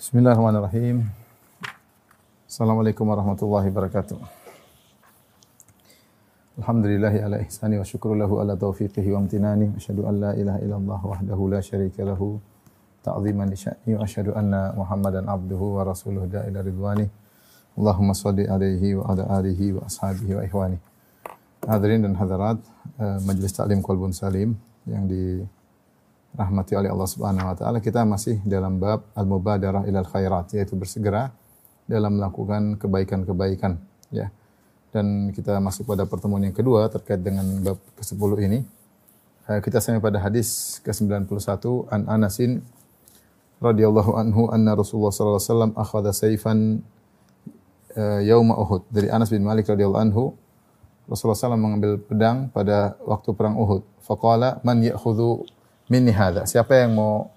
Bismillahirrahmanirrahim. Assalamualaikum warahmatullahi wabarakatuh. Alhamdulillahi ala ihsani wa syukru lahu ala taufiqihi wa amtinani. Asyhadu an la ilaha illallah wahdahu la syarika lahu ta'ziman li sya'ni wa asyhadu anna Muhammadan abduhu wa rasuluhu da'ila ridwani. Allahumma salli alaihi wa ala alihi wa ashabihi wa ikhwani. Hadirin dan hadirat, uh, Majelis Taklim Kolbun Salim yang dirahmati oleh Allah Subhanahu wa taala, kita masih dalam bab al-mubadarah ilal khairat, yaitu bersegera dalam melakukan kebaikan-kebaikan, ya. Dan kita masuk pada pertemuan yang kedua terkait dengan bab ke-10 ini. Uh, kita sampai pada hadis ke-91 an Anasin radhiyallahu anhu anna Rasulullah sallallahu alaihi wasallam akhadha sayfan uh, yauma Uhud dari Anas bin Malik radhiyallahu anhu Rasulullah SAW mengambil pedang pada waktu perang Uhud. Faqala man ya'khudhu minni hadha. Siapa yang mau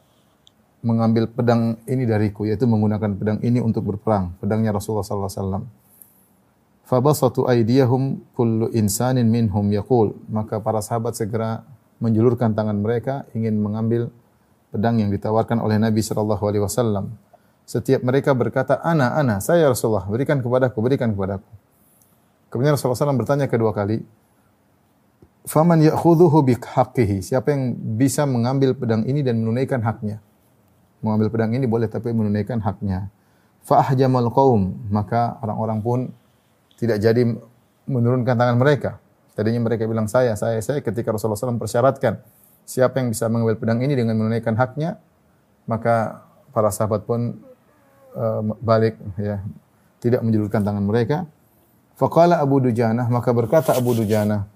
mengambil pedang ini dariku yaitu menggunakan pedang ini untuk berperang. Pedangnya Rasulullah sallallahu alaihi wasallam. Fabasatu aydiyahum kullu insanin minhum yaqul. Maka para sahabat segera menjulurkan tangan mereka ingin mengambil pedang yang ditawarkan oleh Nabi sallallahu alaihi wasallam. Setiap mereka berkata, "Ana, ana, saya Rasulullah, berikan kepadaku, berikan kepadaku." Kemudian Rasulullah SAW bertanya kedua kali, Faman ya'khudhuhu bihaqqihi. Siapa yang bisa mengambil pedang ini dan menunaikan haknya? Mengambil pedang ini boleh tapi menunaikan haknya. Fa'ahjamal qaum. Maka orang-orang pun tidak jadi menurunkan tangan mereka. Tadinya mereka bilang saya, saya, saya. Ketika Rasulullah SAW persyaratkan siapa yang bisa mengambil pedang ini dengan menunaikan haknya, maka para sahabat pun uh, balik ya tidak menjulurkan tangan mereka Faqala Abu Dujanah, maka berkata Abu Dujanah,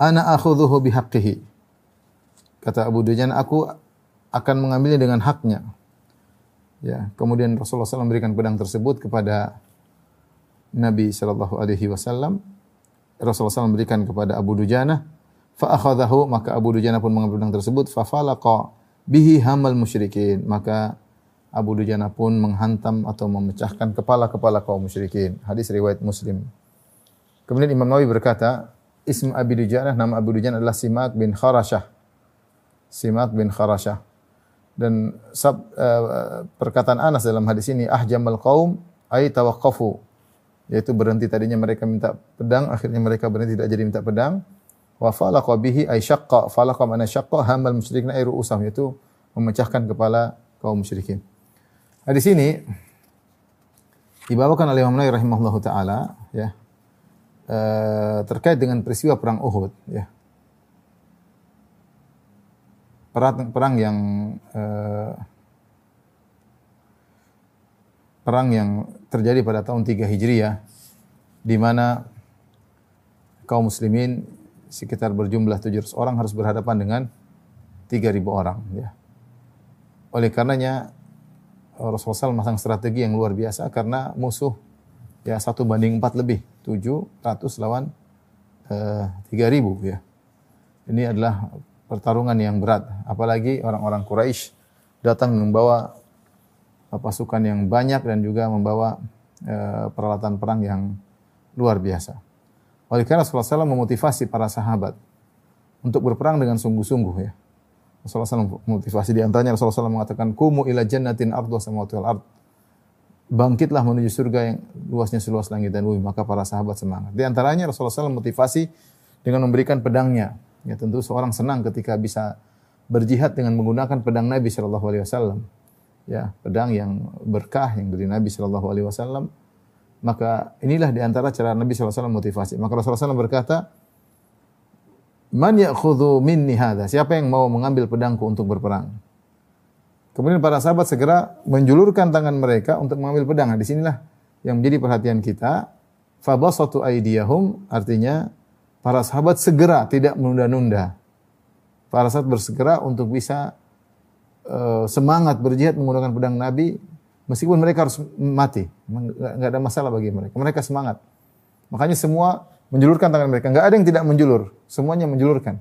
Ana akhudhuhu bihaqqihi. Kata Abu Dujanah, aku akan mengambilnya dengan haknya. Ya, kemudian Rasulullah SAW memberikan pedang tersebut kepada Nabi Shallallahu Alaihi Wasallam. Rasulullah SAW memberikan kepada Abu Dujana. Fa'akhadahu maka Abu Dujana pun mengambil pedang tersebut. Fa'falaqa bihi hamal musyrikin. Maka Abu Dujana pun menghantam atau memecahkan kepala-kepala kaum musyrikin. Hadis riwayat Muslim. Kemudian Imam Nawawi berkata, Ism Abi Dujana, nama Abu Dujana adalah Simak bin Kharashah. Simak bin Kharashah. Dan sab, uh, perkataan Anas dalam hadis ini, ahjamal qaum ay tawaqqafu. Yaitu berhenti tadinya mereka minta pedang, akhirnya mereka berhenti tidak jadi minta pedang. Wa falaqa bihi ay syaqqa. Falaqa mana syaqqa hamal musyrikin ay ru'usam. Yaitu memecahkan kepala kaum musyrikin. Di sini dibawakan oleh Imam Nawawi rahimahullah taala ya eh, terkait dengan peristiwa perang Uhud ya. Perang perang yang eh, perang yang terjadi pada tahun 3 Hijriah di mana kaum muslimin sekitar berjumlah 700 orang harus berhadapan dengan 3000 orang ya. Oleh karenanya Rasulullah SAW memasang strategi yang luar biasa karena musuh ya satu banding empat lebih. Tujuh ratus lawan eh, tiga ribu ya. Ini adalah pertarungan yang berat. Apalagi orang-orang Quraisy datang membawa pasukan yang banyak dan juga membawa eh, peralatan perang yang luar biasa. Oleh karena Rasulullah SAW memotivasi para sahabat untuk berperang dengan sungguh-sungguh ya. Rasulullah SAW motivasi di antaranya Rasulullah SAW mengatakan kumu ila jannatin ardu samawati wal ard. Bangkitlah menuju surga yang luasnya seluas langit dan bumi. Maka para sahabat semangat. Di antaranya Rasulullah SAW motivasi dengan memberikan pedangnya. Ya tentu seorang senang ketika bisa berjihad dengan menggunakan pedang Nabi Shallallahu Alaihi Wasallam. Ya pedang yang berkah yang dari Nabi Shallallahu Alaihi Wasallam. Maka inilah di antara cara Nabi Shallallahu Alaihi Wasallam motivasi. Maka Rasulullah SAW berkata, Man ya'khudhu minni hadha? Siapa yang mau mengambil pedangku untuk berperang? Kemudian para sahabat segera menjulurkan tangan mereka untuk mengambil pedang. Nah, di sinilah yang menjadi perhatian kita. Fabasatu aydiyahum artinya para sahabat segera tidak menunda-nunda. Para sahabat bersegera untuk bisa uh, semangat berjihad menggunakan pedang Nabi meskipun mereka harus mati. Enggak ada masalah bagi mereka. Mereka semangat. Makanya semua menjulurkan tangan mereka. Enggak ada yang tidak menjulur, semuanya menjulurkan.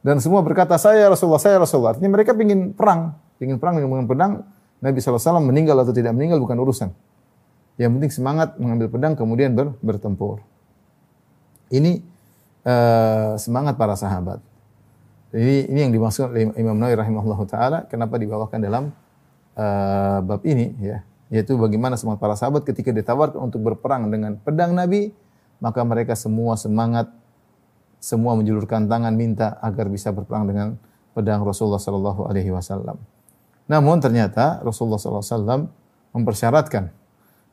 Dan semua berkata, saya Rasulullah, saya Rasulullah. Artinya mereka ingin perang, ingin perang dengan pedang. Nabi SAW meninggal atau tidak meninggal bukan urusan. Yang penting semangat mengambil pedang kemudian ber, bertempur. Ini uh, semangat para sahabat. Ini ini yang dimaksud oleh Imam Nawawi rahimahullah taala kenapa dibawakan dalam uh, bab ini ya, yaitu bagaimana semangat para sahabat ketika ditawarkan untuk berperang dengan pedang Nabi, maka mereka semua semangat, semua menjulurkan tangan minta agar bisa berperang dengan pedang Rasulullah sallallahu alaihi wasallam. Namun ternyata Rasulullah wasallam mempersyaratkan,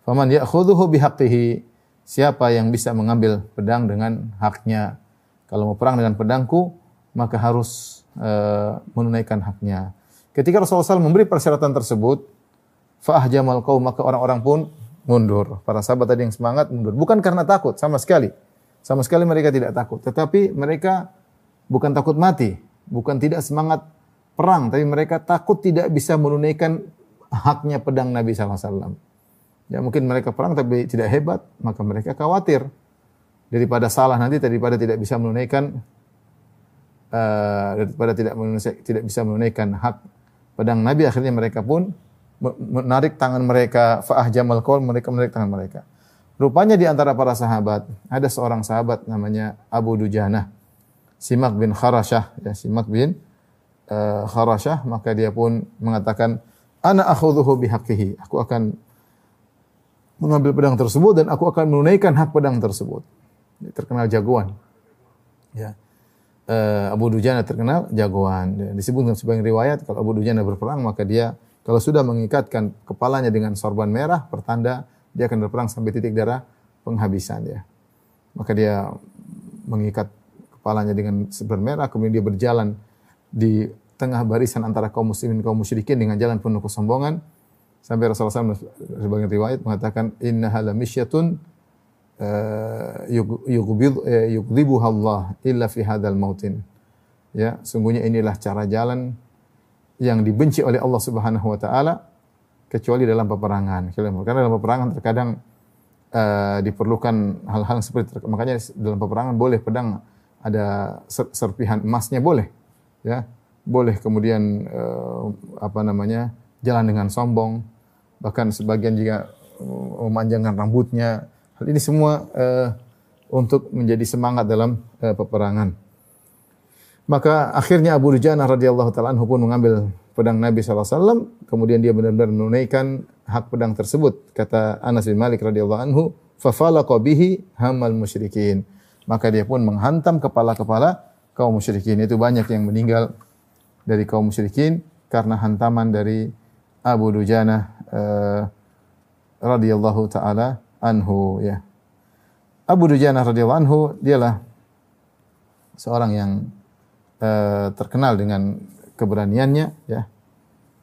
"Faman ya'khudhuhu bihaqqihi" Siapa yang bisa mengambil pedang dengan haknya? Kalau mau perang dengan pedangku, maka harus uh, menunaikan haknya. Ketika Rasulullah SAW memberi persyaratan tersebut, fa'ahjamal kaum maka orang-orang pun mundur. Para sahabat tadi yang semangat mundur. Bukan karena takut sama sekali. Sama sekali mereka tidak takut. Tetapi mereka bukan takut mati. Bukan tidak semangat perang. Tapi mereka takut tidak bisa menunaikan haknya pedang Nabi SAW. Ya mungkin mereka perang tapi tidak hebat. Maka mereka khawatir. Daripada salah nanti, daripada tidak bisa menunaikan uh, daripada tidak menunaikan, tidak bisa menunaikan hak pedang Nabi akhirnya mereka pun menarik tangan mereka faah jamal kol mereka menarik tangan mereka rupanya di antara para sahabat ada seorang sahabat namanya Abu Dujana Simak bin Kharashah ya Simak bin uh, Kharashah maka dia pun mengatakan ana akhudhuhu bihaqqihi. Aku akan mengambil pedang tersebut dan aku akan menunaikan hak pedang tersebut. Dia terkenal jagoan. Ya. Uh, Abu Dujana terkenal jagoan. Disebut dalam sebagian riwayat kalau Abu Dujana berperang maka dia kalau sudah mengikatkan kepalanya dengan sorban merah pertanda dia akan berperang sampai titik darah penghabisan ya. Maka dia mengikat kepalanya dengan seber merah, kemudian dia berjalan di tengah barisan antara kaum muslimin kaum musyrikin dengan jalan penuh kesombongan. Sampai Rasulullah SAW sebagian riwayat mengatakan inna hala misyatun uh, yugdibuha Allah illa fi hadal mautin. Ya, sungguhnya inilah cara jalan yang dibenci oleh Allah Subhanahu wa taala kecuali dalam peperangan. Karena dalam peperangan terkadang uh, diperlukan hal-hal seperti makanya dalam peperangan boleh pedang ada serpihan emasnya boleh ya boleh kemudian uh, apa namanya jalan dengan sombong. Bahkan sebagian juga uh, memanjangkan rambutnya. Hal ini semua uh, untuk menjadi semangat dalam uh, peperangan. Maka akhirnya Abu Dujana radhiyallahu taala anhu pun mengambil pedang Nabi SAW kemudian dia benar-benar menunaikan hak pedang tersebut kata Anas bin Malik radhiyallahu anhu fafalaqa bihi hamal musyrikin. Maka dia pun menghantam kepala-kepala kaum musyrikin. Itu banyak yang meninggal dari kaum musyrikin karena hantaman dari Abu Dujana uh, radhiyallahu taala anhu ya. Abu Dujana radhiyallahu anhu dialah seorang yang uh, terkenal dengan keberaniannya ya.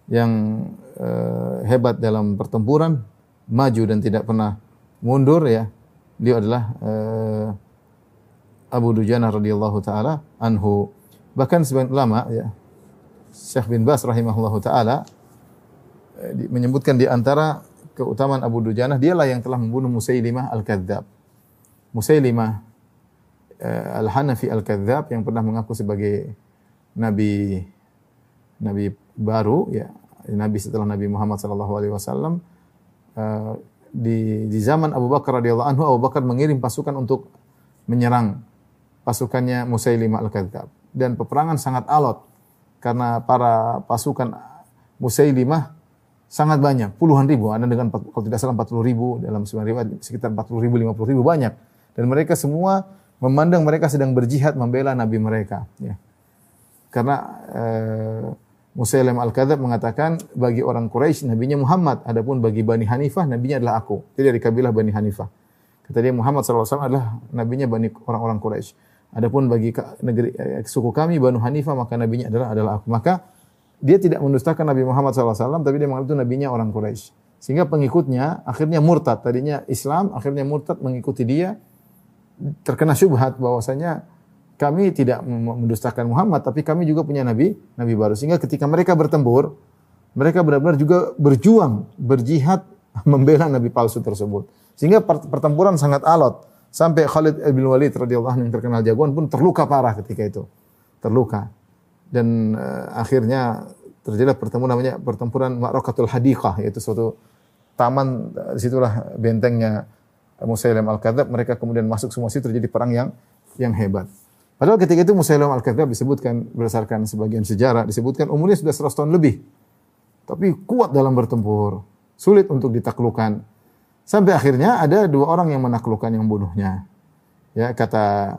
Yang uh, hebat dalam pertempuran, maju dan tidak pernah mundur ya. Dia adalah uh, Abu Dujana radhiyallahu taala anhu. Bahkan sebagian ulama ya Syekh bin Bas rahimahullahu taala eh, menyebutkan di antara keutamaan Abu Dujana dialah yang telah membunuh Musailimah al-Kadzdzab. Musailimah uh, al-Hanafi al-Kadzdzab yang pernah mengaku sebagai nabi nabi baru ya nabi setelah Nabi Muhammad sallallahu alaihi wasallam uh, di di zaman Abu Bakar radhiyallahu anhu Abu Bakar mengirim pasukan untuk menyerang pasukannya Musailimah Al-Kadzab. Dan peperangan sangat alot karena para pasukan Musailimah sangat banyak, puluhan ribu. Ada dengan kalau tidak salah 40 ribu dalam riwayat sekitar 40 ribu, 50 ribu banyak. Dan mereka semua memandang mereka sedang berjihad membela Nabi mereka. Ya. Karena eh, Al-Kadzab mengatakan bagi orang Quraisy nabinya Muhammad, adapun bagi Bani Hanifah nabinya adalah aku. Jadi dari kabilah Bani Hanifah. Kata dia Muhammad SAW adalah nabinya Bani orang-orang Quraisy. Adapun bagi negeri eh, suku kami Banu Hanifah maka nabinya adalah adalah aku. Maka dia tidak mendustakan Nabi Muhammad SAW, tapi dia menganggap itu nabinya orang Quraisy. Sehingga pengikutnya akhirnya murtad. Tadinya Islam, akhirnya murtad mengikuti dia. Terkena syubhat bahwasanya kami tidak mendustakan Muhammad, tapi kami juga punya nabi, nabi baru. Sehingga ketika mereka bertempur, mereka benar-benar juga berjuang, berjihad membela nabi palsu tersebut. Sehingga pertempuran sangat alot. Sampai Khalid bin Walid radhiyallahu anhu yang terkenal jagoan pun terluka parah ketika itu. Terluka. Dan uh, akhirnya terjadi pertemuan namanya pertempuran Ma'rakatul Hadiqah yaitu suatu taman di situlah bentengnya Musailim Al-Kadzab mereka kemudian masuk semua situ terjadi perang yang yang hebat. Padahal ketika itu Musailim Al-Kadzab disebutkan berdasarkan sebagian sejarah disebutkan umurnya sudah 100 tahun lebih. tapi kuat dalam bertempur, sulit untuk ditaklukkan. Sampai akhirnya ada dua orang yang menaklukkan yang bunuhnya. Ya, kata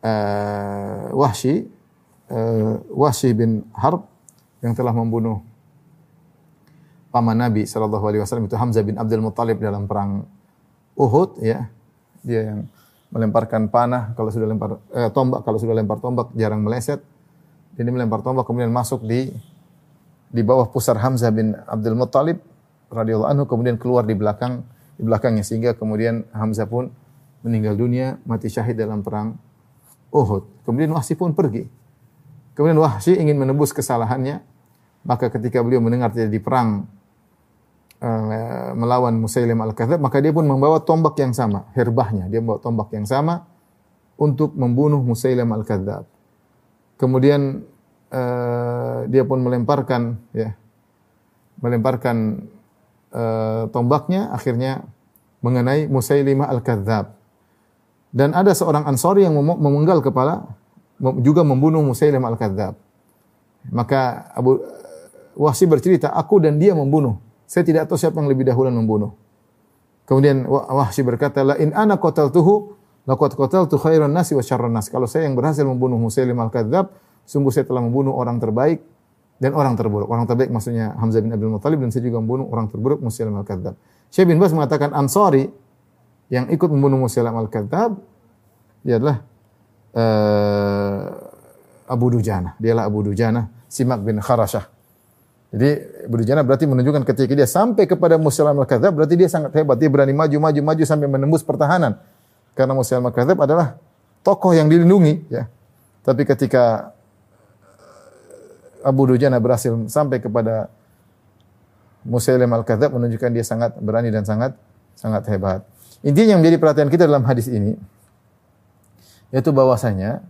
uh, Wahsy uh, Wahsy bin Harb yang telah membunuh paman Nabi sallallahu alaihi wasallam itu Hamzah bin Abdul Muthalib dalam perang Uhud ya. Dia yang melemparkan panah kalau sudah lempar eh, tombak kalau sudah lempar tombak jarang meleset. Ini melempar tombak kemudian masuk di di bawah pusar Hamzah bin Abdul Muttalib radhiyallahu anhu kemudian keluar di belakang di belakangnya sehingga kemudian Hamzah pun meninggal dunia mati syahid dalam perang Uhud. Kemudian Wahsy pun pergi. Kemudian Wahsy ingin menebus kesalahannya maka ketika beliau mendengar terjadi perang uh, melawan Musailim al-Kadzab maka dia pun membawa tombak yang sama, herbahnya dia membawa tombak yang sama untuk membunuh Musailim al-Kadzab. Kemudian uh, dia pun melemparkan ya melemparkan uh, tombaknya akhirnya mengenai Musailimah al-Kadzab. Dan ada seorang Ansori yang memenggal kepala juga membunuh Musailimah al-Kadzab. Maka Abu Wahsi bercerita, aku dan dia membunuh. Saya tidak tahu siapa yang lebih dahulu membunuh. Kemudian Wahsi berkata, "La in ana qataltuhu laqad qataltu khairan nasi wa syarran nas." Kalau saya yang berhasil membunuh Musailim al-Kadzab, sungguh saya telah membunuh orang terbaik dan orang terburuk. Orang terbaik maksudnya Hamzah bin Abdul Muthalib dan saya juga membunuh orang terburuk Musailim al-Kadzab. Syekh bin Bas mengatakan Ansari yang ikut membunuh Musailim al-Kadzab dia adalah uh, Abu Dujana. Dialah Abu Dujana, Simak bin Kharashah. Jadi Abu Dujana berarti menunjukkan ketika dia sampai kepada Musailim al-Kadzab berarti dia sangat hebat. Dia berani maju maju maju sampai menembus pertahanan. Karena Musailim al-Kadzab adalah tokoh yang dilindungi ya. Tapi ketika Abu Dujana berhasil sampai kepada Musailim al-Kadzab menunjukkan dia sangat berani dan sangat sangat hebat. Intinya yang menjadi perhatian kita dalam hadis ini yaitu bahwasanya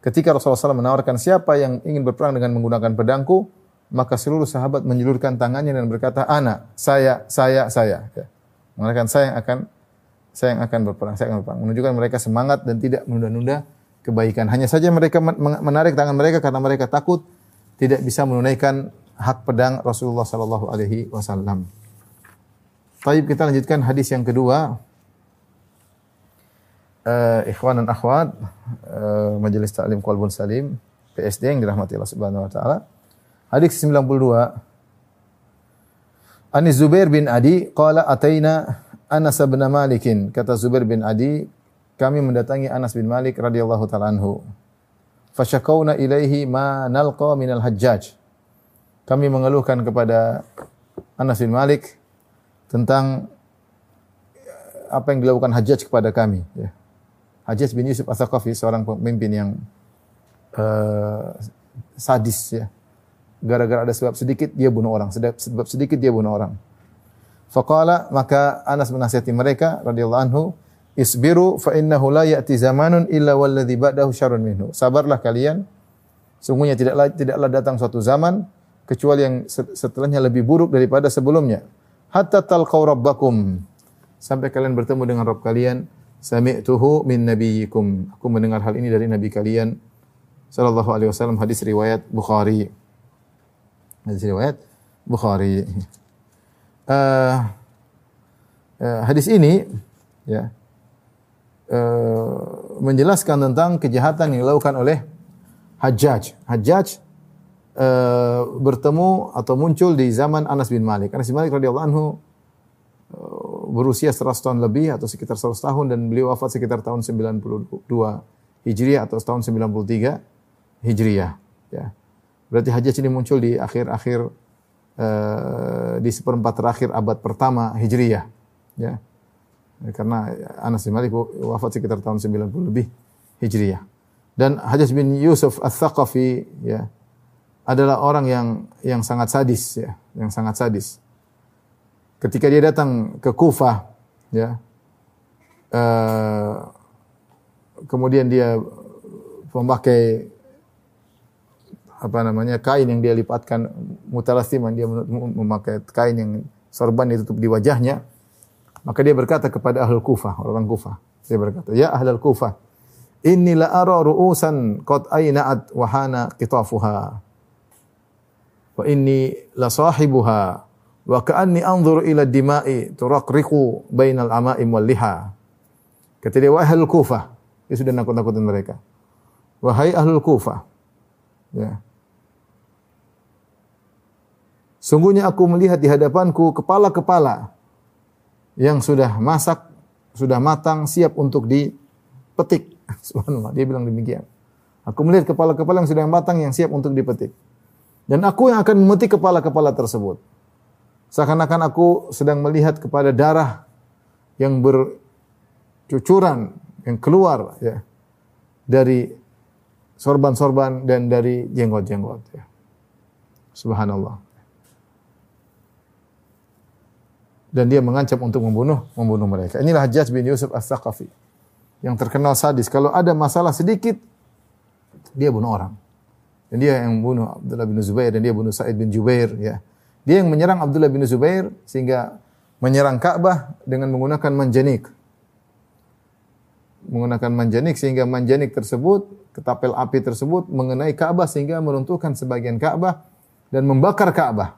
ketika Rasulullah SAW menawarkan siapa yang ingin berperang dengan menggunakan pedangku, maka seluruh sahabat menjulurkan tangannya dan berkata, "Ana, saya, saya, saya." Ya. Mengatakan saya yang akan saya yang akan berperang, saya akan berperang. Menunjukkan mereka semangat dan tidak menunda-nunda kebaikan. Hanya saja mereka menarik tangan mereka karena mereka takut tidak bisa menunaikan hak pedang Rasulullah sallallahu alaihi wasallam. Baik, kita lanjutkan hadis yang kedua. Uh, ikhwan dan akhwat, uh, Majelis Taklim Qalbun Salim, PSD yang dirahmati Allah Subhanahu wa taala. Hadis 92. Ani Zubair bin Adi qala ataina Anas bin Malikin. Kata Zubair bin Adi, kami mendatangi Anas bin Malik radhiyallahu taala anhu fasyakawna ilaihi ma nalqa minal hajjaj. Kami mengeluhkan kepada Anas bin Malik tentang eh, apa yang dilakukan Hajjaj kepada kami. Ya. Hajjaj bin Yusuf As-Saqafi, seorang pemimpin yang uh, sadis ya. Gara-gara ada sebab sedikit dia bunuh orang, sebab sedikit dia bunuh orang. Faqala maka Anas menasihati mereka radhiyallahu anhu, Isbiru fa innahu la ya'ti zamanun illa walladhi ba'dahu syarrun minhu. Sabarlah kalian. Sungguhnya tidaklah tidaklah datang suatu zaman kecuali yang setelahnya lebih buruk daripada sebelumnya. Hatta talqaw rabbakum. Sampai kalian bertemu dengan Rabb kalian. Sami'tuhu min nabiyyikum. Aku mendengar hal ini dari nabi kalian sallallahu alaihi wasallam hadis riwayat Bukhari. Hadis riwayat Bukhari. Uh, uh, hadis ini ya uh, menjelaskan tentang kejahatan yang dilakukan oleh Hajjaj. Hajjaj uh, bertemu atau muncul di zaman Anas bin Malik. Anas bin Malik radhiyallahu anhu uh, berusia 100 tahun lebih atau sekitar 100 tahun dan beliau wafat sekitar tahun 92 Hijriah atau tahun 93 Hijriah. Ya. Berarti Hajjaj ini muncul di akhir-akhir uh, di seperempat terakhir abad pertama Hijriah. Ya. Karena Anas bin Malik wafat sekitar tahun 90 lebih Hijriah. Dan Hajjaj bin Yusuf Al-Thaqafi ya adalah orang yang yang sangat sadis ya, yang sangat sadis. Ketika dia datang ke Kufah ya uh, kemudian dia memakai apa namanya kain yang dia lipatkan mutalasiman dia memakai kain yang sorban ditutup di wajahnya maka dia berkata kepada ahlul Kufah, orang Kufah. Dia berkata, "Ya ahlul Kufah, inni la ara ru'usan qad ayna'at wa hana qitafuha." wa inni la sahibuha wa ka'anni anzuru ila dima'i turaqriqu bainal ama'im wal liha. Kata dia wahai ahlul Kufah, dia sudah nakut-nakutin mereka. Wahai ahlul Kufah. Ya. Sungguhnya aku melihat di hadapanku kepala-kepala yang sudah masak, sudah matang, siap untuk dipetik. Subhanallah, dia bilang demikian. Aku melihat kepala-kepala yang sudah matang yang siap untuk dipetik. Dan aku yang akan memetik kepala-kepala tersebut. Seakan-akan aku sedang melihat kepada darah yang bercucuran, yang keluar ya, dari sorban-sorban dan dari jenggot-jenggot. Ya. Subhanallah. Dan dia mengancam untuk membunuh membunuh mereka. Inilah Hajjaj bin Yusuf As-Saqafi yang terkenal sadis. Kalau ada masalah sedikit, dia bunuh orang. Dan dia yang bunuh Abdullah bin Zubair dan dia bunuh Sa'id bin Jubair ya. Dia yang menyerang Abdullah bin Zubair sehingga menyerang Ka'bah dengan menggunakan manjanik. Menggunakan manjanik sehingga manjanik tersebut, ketapel api tersebut mengenai Ka'bah sehingga meruntuhkan sebagian Ka'bah dan membakar Ka'bah.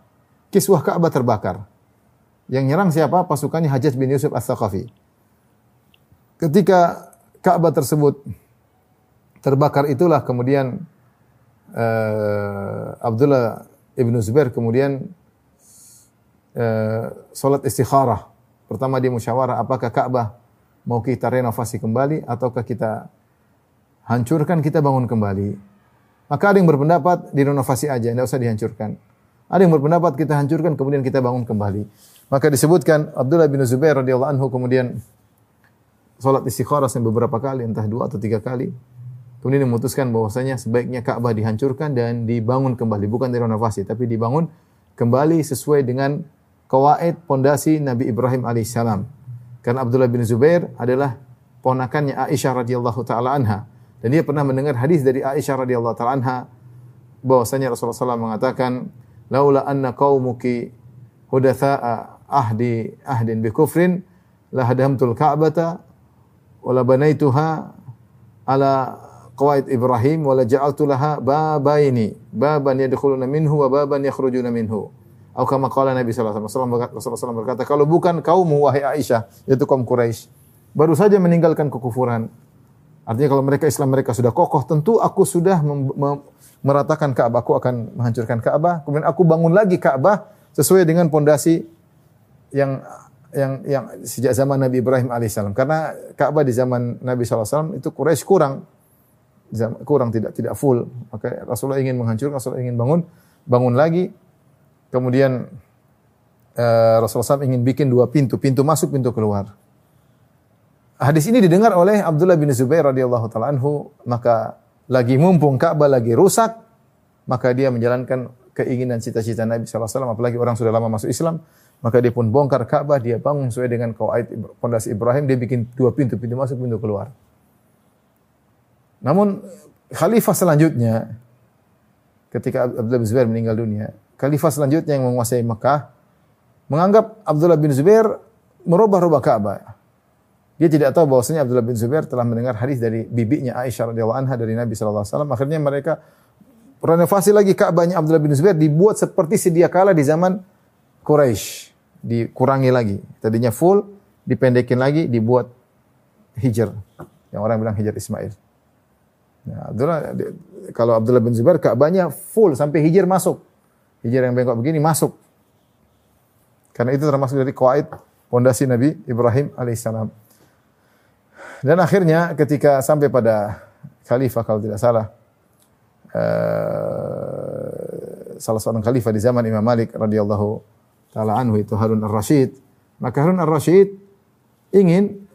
Kiswah Ka'bah terbakar. Yang nyerang siapa? Pasukannya Hajjaj bin Yusuf As-Saqafi. Ketika Ka'bah tersebut terbakar itulah kemudian uh, Abdullah ibnu Zubair kemudian uh, solat istikharah. Pertama dia musyawarah apakah Ka'bah mau kita renovasi kembali ataukah kita hancurkan kita bangun kembali. Maka ada yang berpendapat direnovasi aja, tidak usah dihancurkan. Ada yang berpendapat kita hancurkan kemudian kita bangun kembali. Maka disebutkan Abdullah bin Zubair radhiyallahu anhu kemudian salat istikharah beberapa kali, entah dua atau tiga kali. Kemudian memutuskan bahwasanya sebaiknya Ka'bah dihancurkan dan dibangun kembali, bukan direnovasi, tapi dibangun kembali sesuai dengan kawaid pondasi Nabi Ibrahim alaihissalam. Karena Abdullah bin Zubair adalah ponakannya Aisyah radhiyallahu taala anha dan dia pernah mendengar hadis dari Aisyah radhiyallahu taala anha bahwasanya Rasulullah SAW mengatakan laula anna qaumuki hudatsa'a ahdi ahdin bi kufrin la hadamtul ka'bata wa la banaituha ala qawaid Ibrahim wala ja'altu laha babaini baban yadkhuluna minhu wa baban yakhrujuna minhu. Atau kama qala Nabi sallallahu alaihi wasallam berkata kalau bukan kaummu wahai Aisyah yaitu kaum Quraisy baru saja meninggalkan kekufuran. Artinya kalau mereka Islam mereka sudah kokoh tentu aku sudah meratakan Ka'bah aku akan menghancurkan Ka'bah. Kemudian aku bangun lagi Ka'bah sesuai dengan pondasi yang yang yang sejak zaman Nabi Ibrahim alaihissalam karena Ka'bah di zaman Nabi SAW itu Quraisy kurang kurang tidak tidak full. Maka Rasulullah ingin menghancurkan, Rasulullah ingin bangun, bangun lagi. Kemudian uh, Rasulullah SAW ingin bikin dua pintu, pintu masuk, pintu keluar. Hadis ini didengar oleh Abdullah bin Zubair radhiyallahu taala anhu, maka lagi mumpung Ka'bah lagi rusak, maka dia menjalankan keinginan cita-cita Nabi SAW, apalagi orang sudah lama masuk Islam, maka dia pun bongkar Ka'bah, dia bangun sesuai dengan kawaid pondasi Ibrahim, dia bikin dua pintu, pintu masuk, pintu keluar. Namun khalifah selanjutnya ketika Abdullah bin Zubair meninggal dunia, khalifah selanjutnya yang menguasai Mekah menganggap Abdullah bin Zubair merubah-rubah Ka'bah. Dia tidak tahu bahwasanya Abdullah bin Zubair telah mendengar hadis dari bibinya Aisyah radhiyallahu anha dari Nabi sallallahu alaihi wasallam. Akhirnya mereka renovasi lagi Ka'bahnya Abdullah bin Zubair dibuat seperti sedia kala di zaman Quraisy. Dikurangi lagi. Tadinya full, dipendekin lagi, dibuat hijr. Yang orang bilang hijr Ismail. Ya, Abdullah kalau Abdullah bin Zubair Ka'bahnya full sampai hijir masuk. Hijir yang bengkok begini masuk. Karena itu termasuk dari kaid pondasi Nabi Ibrahim alaihissalam. Dan akhirnya ketika sampai pada khalifah kalau tidak salah uh, salah seorang khalifah di zaman Imam Malik radhiyallahu taala anhu itu Harun ar-Rasyid. Maka Harun ar-Rasyid ingin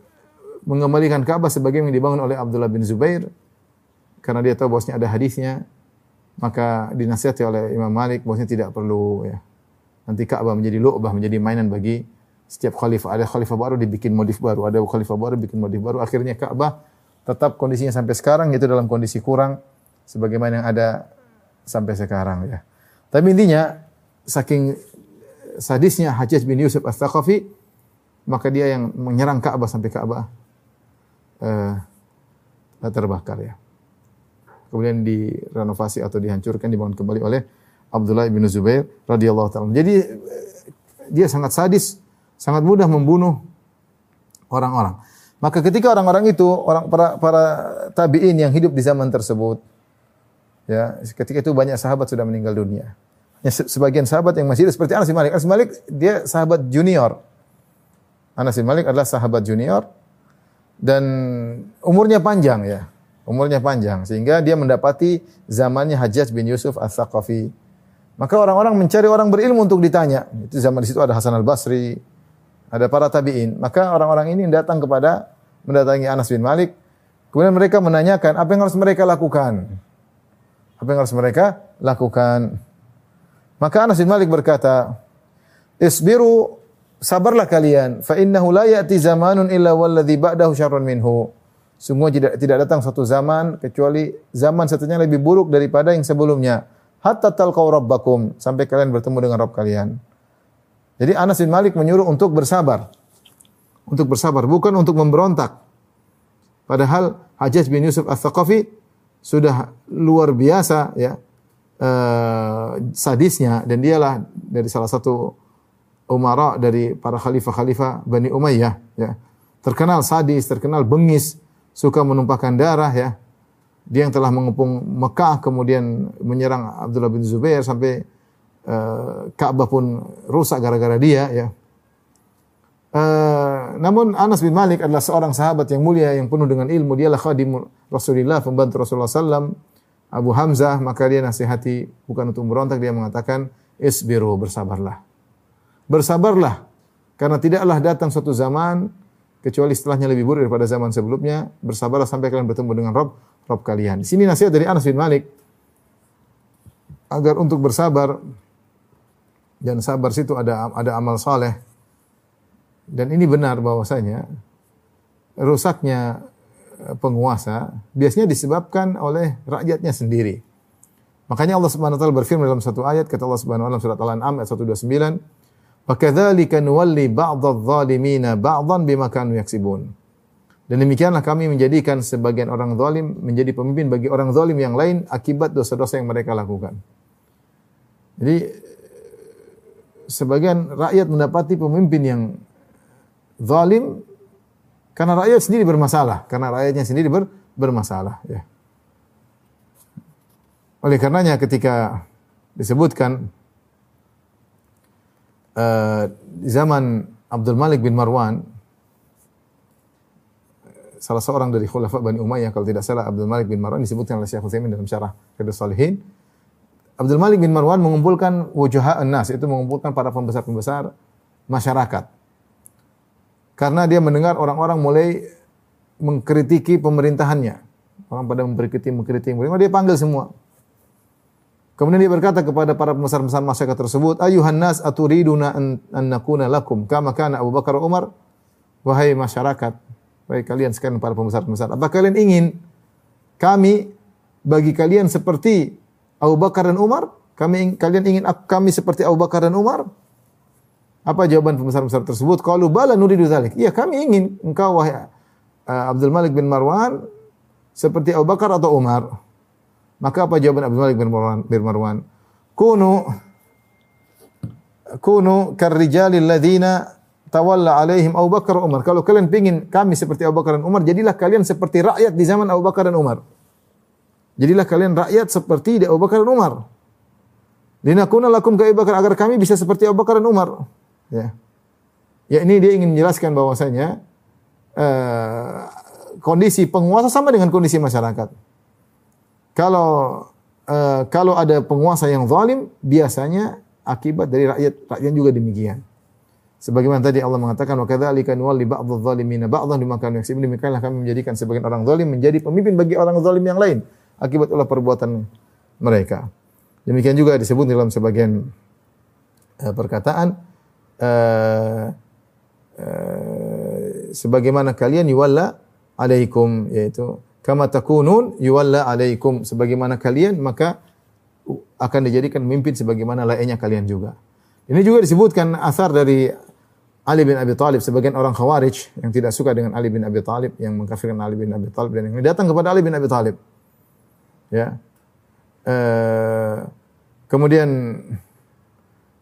mengembalikan Ka'bah sebagai yang dibangun oleh Abdullah bin Zubair karena dia tahu bosnya ada hadisnya, maka dinasihati oleh Imam Malik bosnya tidak perlu ya. Nanti Ka'bah menjadi lu'bah, menjadi mainan bagi setiap khalifah. Ada khalifah baru dibikin modif baru, ada khalifah baru bikin modif baru. Akhirnya Ka'bah tetap kondisinya sampai sekarang itu dalam kondisi kurang sebagaimana yang ada sampai sekarang ya. Tapi intinya saking sadisnya Hajjaj bin Yusuf As-Thaqafi maka dia yang menyerang Ka'bah sampai Ka'bah uh, terbakar ya kemudian direnovasi atau dihancurkan dibangun kembali oleh Abdullah bin Zubair radhiyallahu taala. Jadi eh, dia sangat sadis, sangat mudah membunuh orang-orang. Maka ketika orang-orang itu, orang para para tabi'in yang hidup di zaman tersebut, ya, ketika itu banyak sahabat sudah meninggal dunia. Ya, sebagian sahabat yang masih hidup seperti Anas bin Malik. Anas bin Malik dia sahabat junior. Anas bin Malik adalah sahabat junior dan umurnya panjang ya. Umurnya panjang sehingga dia mendapati zamannya Hajjaj bin Yusuf Al-Thaqafi. Maka orang-orang mencari orang berilmu untuk ditanya. Itu zaman di situ ada Hasan Al-Basri, ada para tabi'in. Maka orang-orang ini datang kepada mendatangi Anas bin Malik. Kemudian mereka menanyakan apa yang harus mereka lakukan. Apa yang harus mereka lakukan? Maka Anas bin Malik berkata, "Isbiru sabarlah kalian fa innahu la ya'ti zamanun illa walladhi ba'dahu syarrun minhu. Sungguh tidak tidak datang satu zaman kecuali zaman setelahnya lebih buruk daripada yang sebelumnya. Hatta talqau rabbakum sampai kalian bertemu dengan Rabb kalian. Jadi Anas bin Malik menyuruh untuk bersabar. Untuk bersabar bukan untuk memberontak. Padahal Hajjaj bin Yusuf Al-Thaqafi sudah luar biasa ya uh, sadisnya dan dialah dari salah satu umara dari para khalifah-khalifah Bani Umayyah ya. Terkenal sadis, terkenal bengis, suka menumpahkan darah ya. Dia yang telah mengepung Mekah kemudian menyerang Abdullah bin Zubair sampai uh, Ka'bah pun rusak gara-gara dia ya. Uh, namun Anas bin Malik adalah seorang sahabat yang mulia yang penuh dengan ilmu. Dialah khadim Rasulullah, pembantu Rasulullah SAW. Abu Hamzah, maka dia nasihati bukan untuk berontak, dia mengatakan, isbiru, bersabarlah. Bersabarlah karena tidaklah datang suatu zaman kecuali setelahnya lebih buruk daripada zaman sebelumnya. Bersabarlah sampai kalian bertemu dengan Rob, Rob kalian. Di sini nasihat dari Anas bin Malik agar untuk bersabar dan sabar situ ada ada amal saleh. Dan ini benar bahwasanya rusaknya penguasa biasanya disebabkan oleh rakyatnya sendiri. Makanya Allah Subhanahu wa taala berfirman dalam satu ayat kata Allah Subhanahu wa taala surat Al-An'am ayat 129 Fakadzalika nuwalli ba'dadh-dhalimina ba'dhan bima kanu yaksibun. Dan demikianlah kami menjadikan sebagian orang zalim menjadi pemimpin bagi orang zalim yang lain akibat dosa-dosa yang mereka lakukan. Jadi sebagian rakyat mendapati pemimpin yang zalim karena rakyat sendiri bermasalah, karena rakyatnya sendiri ber, bermasalah ya. Oleh karenanya ketika disebutkan uh, zaman Abdul Malik bin Marwan salah seorang dari khulafa Bani Umayyah kalau tidak salah Abdul Malik bin Marwan disebutkan oleh Syekh Utsaimin dalam syarah Qidus Salihin Abdul Malik bin Marwan mengumpulkan wujuha nas itu mengumpulkan para pembesar-pembesar masyarakat karena dia mendengar orang-orang mulai mengkritiki pemerintahannya orang pada mengkritiki mengkritiki maka dia panggil semua Kemudian dia berkata kepada para pembesar-pembesar masyarakat tersebut, "Ayuhan nas aturiduna an, an nakuna lakum kama kana Abu Bakar Umar?" Wahai masyarakat, wahai kalian sekalian para pembesar-pembesar, apa kalian ingin kami bagi kalian seperti Abu Bakar dan Umar? Kami kalian ingin kami seperti Abu Bakar dan Umar? Apa jawaban pembesar-pembesar tersebut? Qalu bala nuridu dzalik. Iya, kami ingin engkau wahai uh, Abdul Malik bin Marwan seperti Abu Bakar atau Umar. Maka apa jawaban Abdul Malik bin Marwan? Bin Marwan? Kunu kunu karrijali alladziina tawalla alaihim Abu Bakar Umar. Kalau kalian ingin kami seperti Abu Bakar dan Umar, jadilah kalian seperti rakyat di zaman Abu Bakar dan Umar. Jadilah kalian rakyat seperti Abu Bakar dan Umar. Linakuna lakum ka Bakar agar kami bisa seperti Abu Bakar dan Umar. Ya. Ya ini dia ingin menjelaskan bahwasanya uh, kondisi penguasa sama dengan kondisi masyarakat. Kalau uh, kalau ada penguasa yang zalim, biasanya akibat dari rakyat rakyat juga demikian. Sebagaimana tadi Allah mengatakan wa kadzalika nuwalli ba'dadh dhalimina ba'dhan bima kanu yaksibun demikianlah kami menjadikan sebagian orang zalim menjadi pemimpin bagi orang zalim yang lain akibat ulah perbuatan mereka. Demikian juga disebut dalam sebagian uh, perkataan uh, sebagaimana kalian yuwalla alaikum yaitu kama takunun yuwalla alaikum sebagaimana kalian maka akan dijadikan pemimpin sebagaimana lainnya kalian juga. Ini juga disebutkan asar dari Ali bin Abi Thalib sebagian orang Khawarij yang tidak suka dengan Ali bin Abi Thalib yang mengkafirkan Ali bin Abi Thalib dan yang datang kepada Ali bin Abi Thalib. Ya. Uh, Kemudian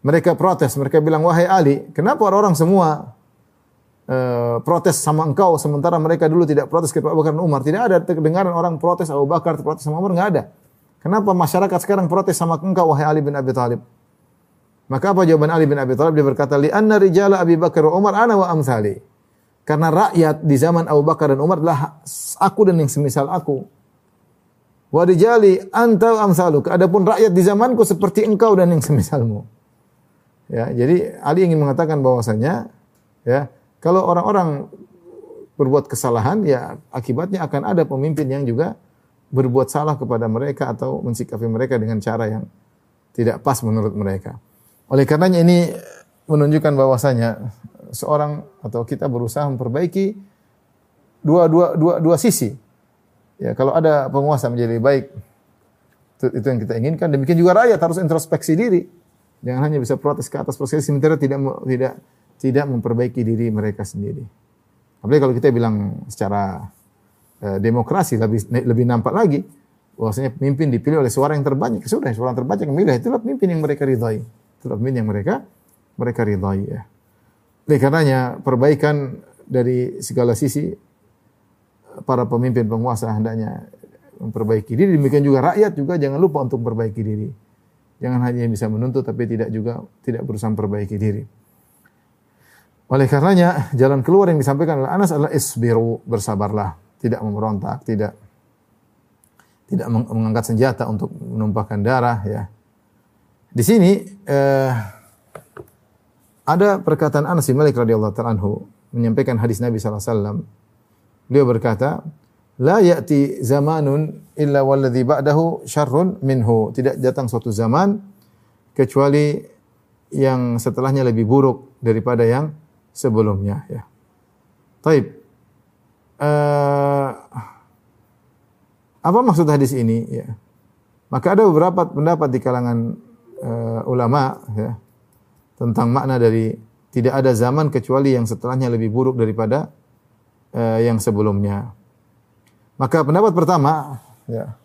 mereka protes, mereka bilang, "Wahai Ali, kenapa orang-orang semua uh, protes sama engkau sementara mereka dulu tidak protes kepada Abu Bakar dan Umar?" Tidak ada kedengaran orang protes Abu Bakar, protes sama Umar, enggak ada. Kenapa masyarakat sekarang protes sama engkau wahai Ali bin Abi Thalib? Maka apa jawaban Ali bin Abi Thalib? Dia berkata, "Li anna rijala Abi Bakar wa Umar ana wa amsali." Karena rakyat di zaman Abu Bakar dan Umar adalah aku dan yang semisal aku. Wa rijali anta amsaluk. Adapun rakyat di zamanku seperti engkau dan yang semisalmu. Ya, jadi Ali ingin mengatakan bahwasanya ya, kalau orang-orang berbuat kesalahan ya akibatnya akan ada pemimpin yang juga berbuat salah kepada mereka atau mensikapi mereka dengan cara yang tidak pas menurut mereka. Oleh karenanya ini menunjukkan bahwasanya seorang atau kita berusaha memperbaiki dua dua dua dua sisi. Ya, kalau ada penguasa menjadi baik itu, itu yang kita inginkan. Demikian juga rakyat harus introspeksi diri. Jangan hanya bisa protes ke atas protes sementara tidak tidak tidak memperbaiki diri mereka sendiri. Apalagi kalau kita bilang secara eh, demokrasi lebih lebih nampak lagi bahwasanya pemimpin dipilih oleh suara yang terbanyak. Sudah suara yang terbanyak yang memilih itulah pemimpin yang mereka ridhai. Itulah pemimpin yang mereka mereka ridhai ya. Oleh karenanya perbaikan dari segala sisi para pemimpin penguasa hendaknya memperbaiki diri. Demikian juga rakyat juga jangan lupa untuk memperbaiki diri. Jangan hanya bisa menuntut tapi tidak juga tidak berusaha memperbaiki diri. Oleh karenanya jalan keluar yang disampaikan oleh Anas adalah isbiru, bersabarlah, tidak memberontak, tidak tidak mengangkat senjata untuk menumpahkan darah ya. Di sini eh, ada perkataan Anas bin Malik radhiyallahu menyampaikan hadis Nabi sallallahu alaihi wasallam. Beliau berkata, "La ya'ti zamanun illa walladhi ba'dahu syarrun minhu." Tidak datang suatu zaman kecuali yang setelahnya lebih buruk daripada yang sebelumnya ya. Taib. Uh, apa maksud hadis ini ya? Maka ada beberapa pendapat di kalangan uh, ulama ya, tentang makna dari tidak ada zaman kecuali yang setelahnya lebih buruk daripada uh, yang sebelumnya. Maka pendapat pertama, ya,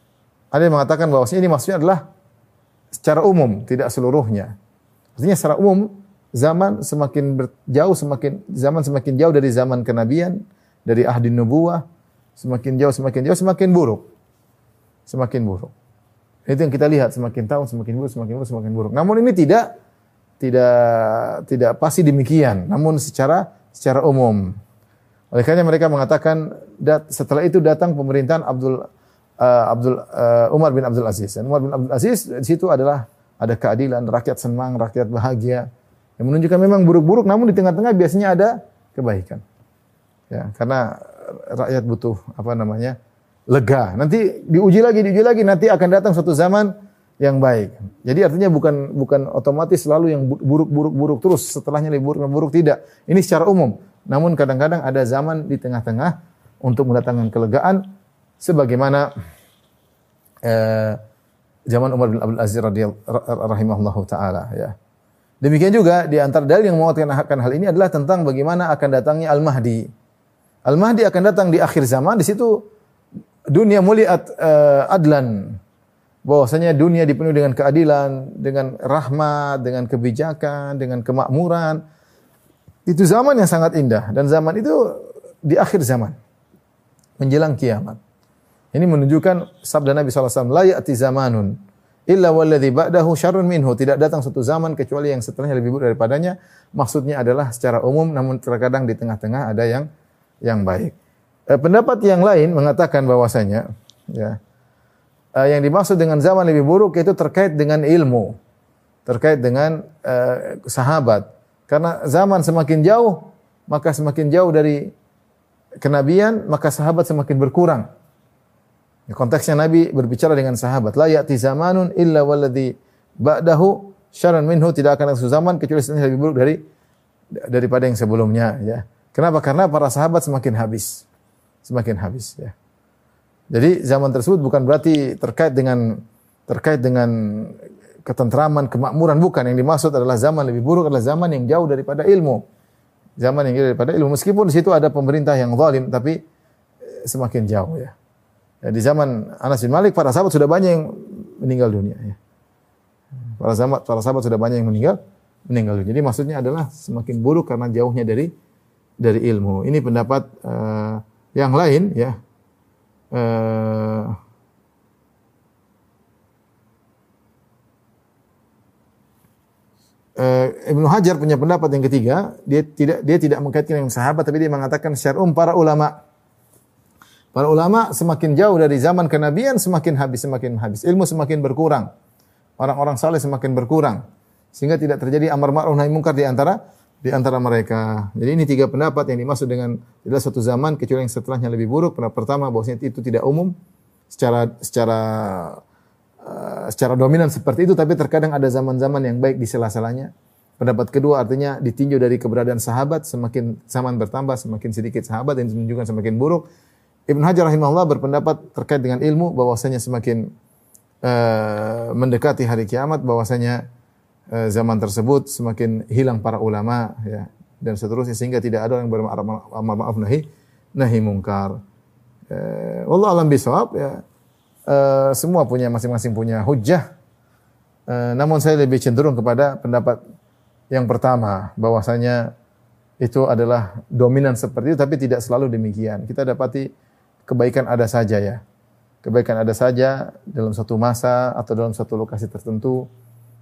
ada yang mengatakan bahwa ini maksudnya adalah secara umum, tidak seluruhnya. Artinya secara umum zaman semakin jauh semakin zaman semakin jauh dari zaman kenabian, dari ahdi nubuah, semakin jauh semakin jauh semakin buruk. Semakin buruk. Itu yang kita lihat semakin tahun semakin buruk, semakin buruk, semakin buruk. Namun ini tidak tidak tidak pasti demikian, namun secara secara umum. Oleh karena mereka mengatakan dat, setelah itu datang pemerintahan Abdul uh, Abdul uh, Umar bin Abdul Aziz. Dan Umar bin Abdul Aziz di situ adalah ada keadilan, rakyat senang, rakyat bahagia. Yang menunjukkan memang buruk-buruk namun di tengah-tengah biasanya ada kebaikan. Ya, karena rakyat butuh apa namanya? lega. Nanti diuji lagi, diuji lagi, nanti akan datang suatu zaman yang baik. Jadi artinya bukan bukan otomatis selalu yang buruk-buruk-buruk terus setelahnya lebih buruk buruk tidak. Ini secara umum. Namun kadang-kadang ada zaman di tengah-tengah untuk mendatangkan kelegaan sebagaimana eh, zaman Umar bin Abdul Aziz radhiyallahu taala ya. Demikian juga di antara dalil yang menguatkan hal ini adalah tentang bagaimana akan datangnya Al-Mahdi. Al-Mahdi akan datang di akhir zaman, di situ dunia muliat uh, adlan bahwasanya dunia dipenuhi dengan keadilan, dengan rahmat, dengan kebijakan, dengan kemakmuran. Itu zaman yang sangat indah dan zaman itu di akhir zaman menjelang kiamat. Ini menunjukkan sabda Nabi SAW, La ya'ti zamanun illa walladhi ba'dahu syarrun minhu. Tidak datang satu zaman kecuali yang setelahnya lebih buruk daripadanya. Maksudnya adalah secara umum namun terkadang di tengah-tengah ada yang yang baik. Eh, pendapat yang lain mengatakan bahwasanya ya eh, yang dimaksud dengan zaman lebih buruk itu terkait dengan ilmu, terkait dengan eh, sahabat. Karena zaman semakin jauh, maka semakin jauh dari kenabian, maka sahabat semakin berkurang. Ya, konteksnya Nabi berbicara dengan sahabat. La ya'ti zamanun illa walladhi ba'dahu syarran minhu tidak akan ada zaman kecuali yang lebih buruk dari daripada yang sebelumnya ya. Kenapa? Karena para sahabat semakin habis semakin habis ya. Jadi zaman tersebut bukan berarti terkait dengan terkait dengan ketentraman, kemakmuran bukan. Yang dimaksud adalah zaman lebih buruk adalah zaman yang jauh daripada ilmu. Zaman yang jauh daripada ilmu. Meskipun di situ ada pemerintah yang zalim tapi eh, semakin jauh ya. ya. Di zaman Anas bin Malik para sahabat sudah banyak yang meninggal dunia ya. Para sahabat, para sahabat sudah banyak yang meninggal, meninggal. Jadi maksudnya adalah semakin buruk karena jauhnya dari dari ilmu. Ini pendapat uh, yang lain ya. Uh, uh, Ibnu Hajar punya pendapat yang ketiga, dia tidak dia tidak mengkaitkan dengan sahabat tapi dia mengatakan secara umum para ulama. Para ulama semakin jauh dari zaman kenabian semakin habis semakin habis. Ilmu semakin berkurang. Orang-orang saleh semakin berkurang sehingga tidak terjadi amar ma'ruf nahi mungkar di antara di antara mereka. Jadi ini tiga pendapat yang dimaksud dengan tidak satu zaman kecuali yang setelahnya lebih buruk. Pendapat pertama bahwasanya itu tidak umum secara secara uh, secara dominan seperti itu tapi terkadang ada zaman-zaman yang baik di sela-selanya. Pendapat kedua artinya ditinjau dari keberadaan sahabat semakin zaman bertambah semakin sedikit sahabat yang menunjukkan semakin buruk. Ibn Hajar rahimahullah berpendapat terkait dengan ilmu bahwasanya semakin uh, mendekati hari kiamat bahwasanya Eh, zaman tersebut semakin hilang para ulama ya dan seterusnya sehingga tidak ada yang bermar maaf nahi nahi mungkar. Eh, wallah alam bisawab ya. Eh, semua punya masing-masing punya hujah. Eh, namun saya lebih cenderung kepada pendapat yang pertama bahwasanya itu adalah dominan seperti itu tapi tidak selalu demikian. Kita dapati kebaikan ada saja ya. Kebaikan ada saja dalam satu masa atau dalam satu lokasi tertentu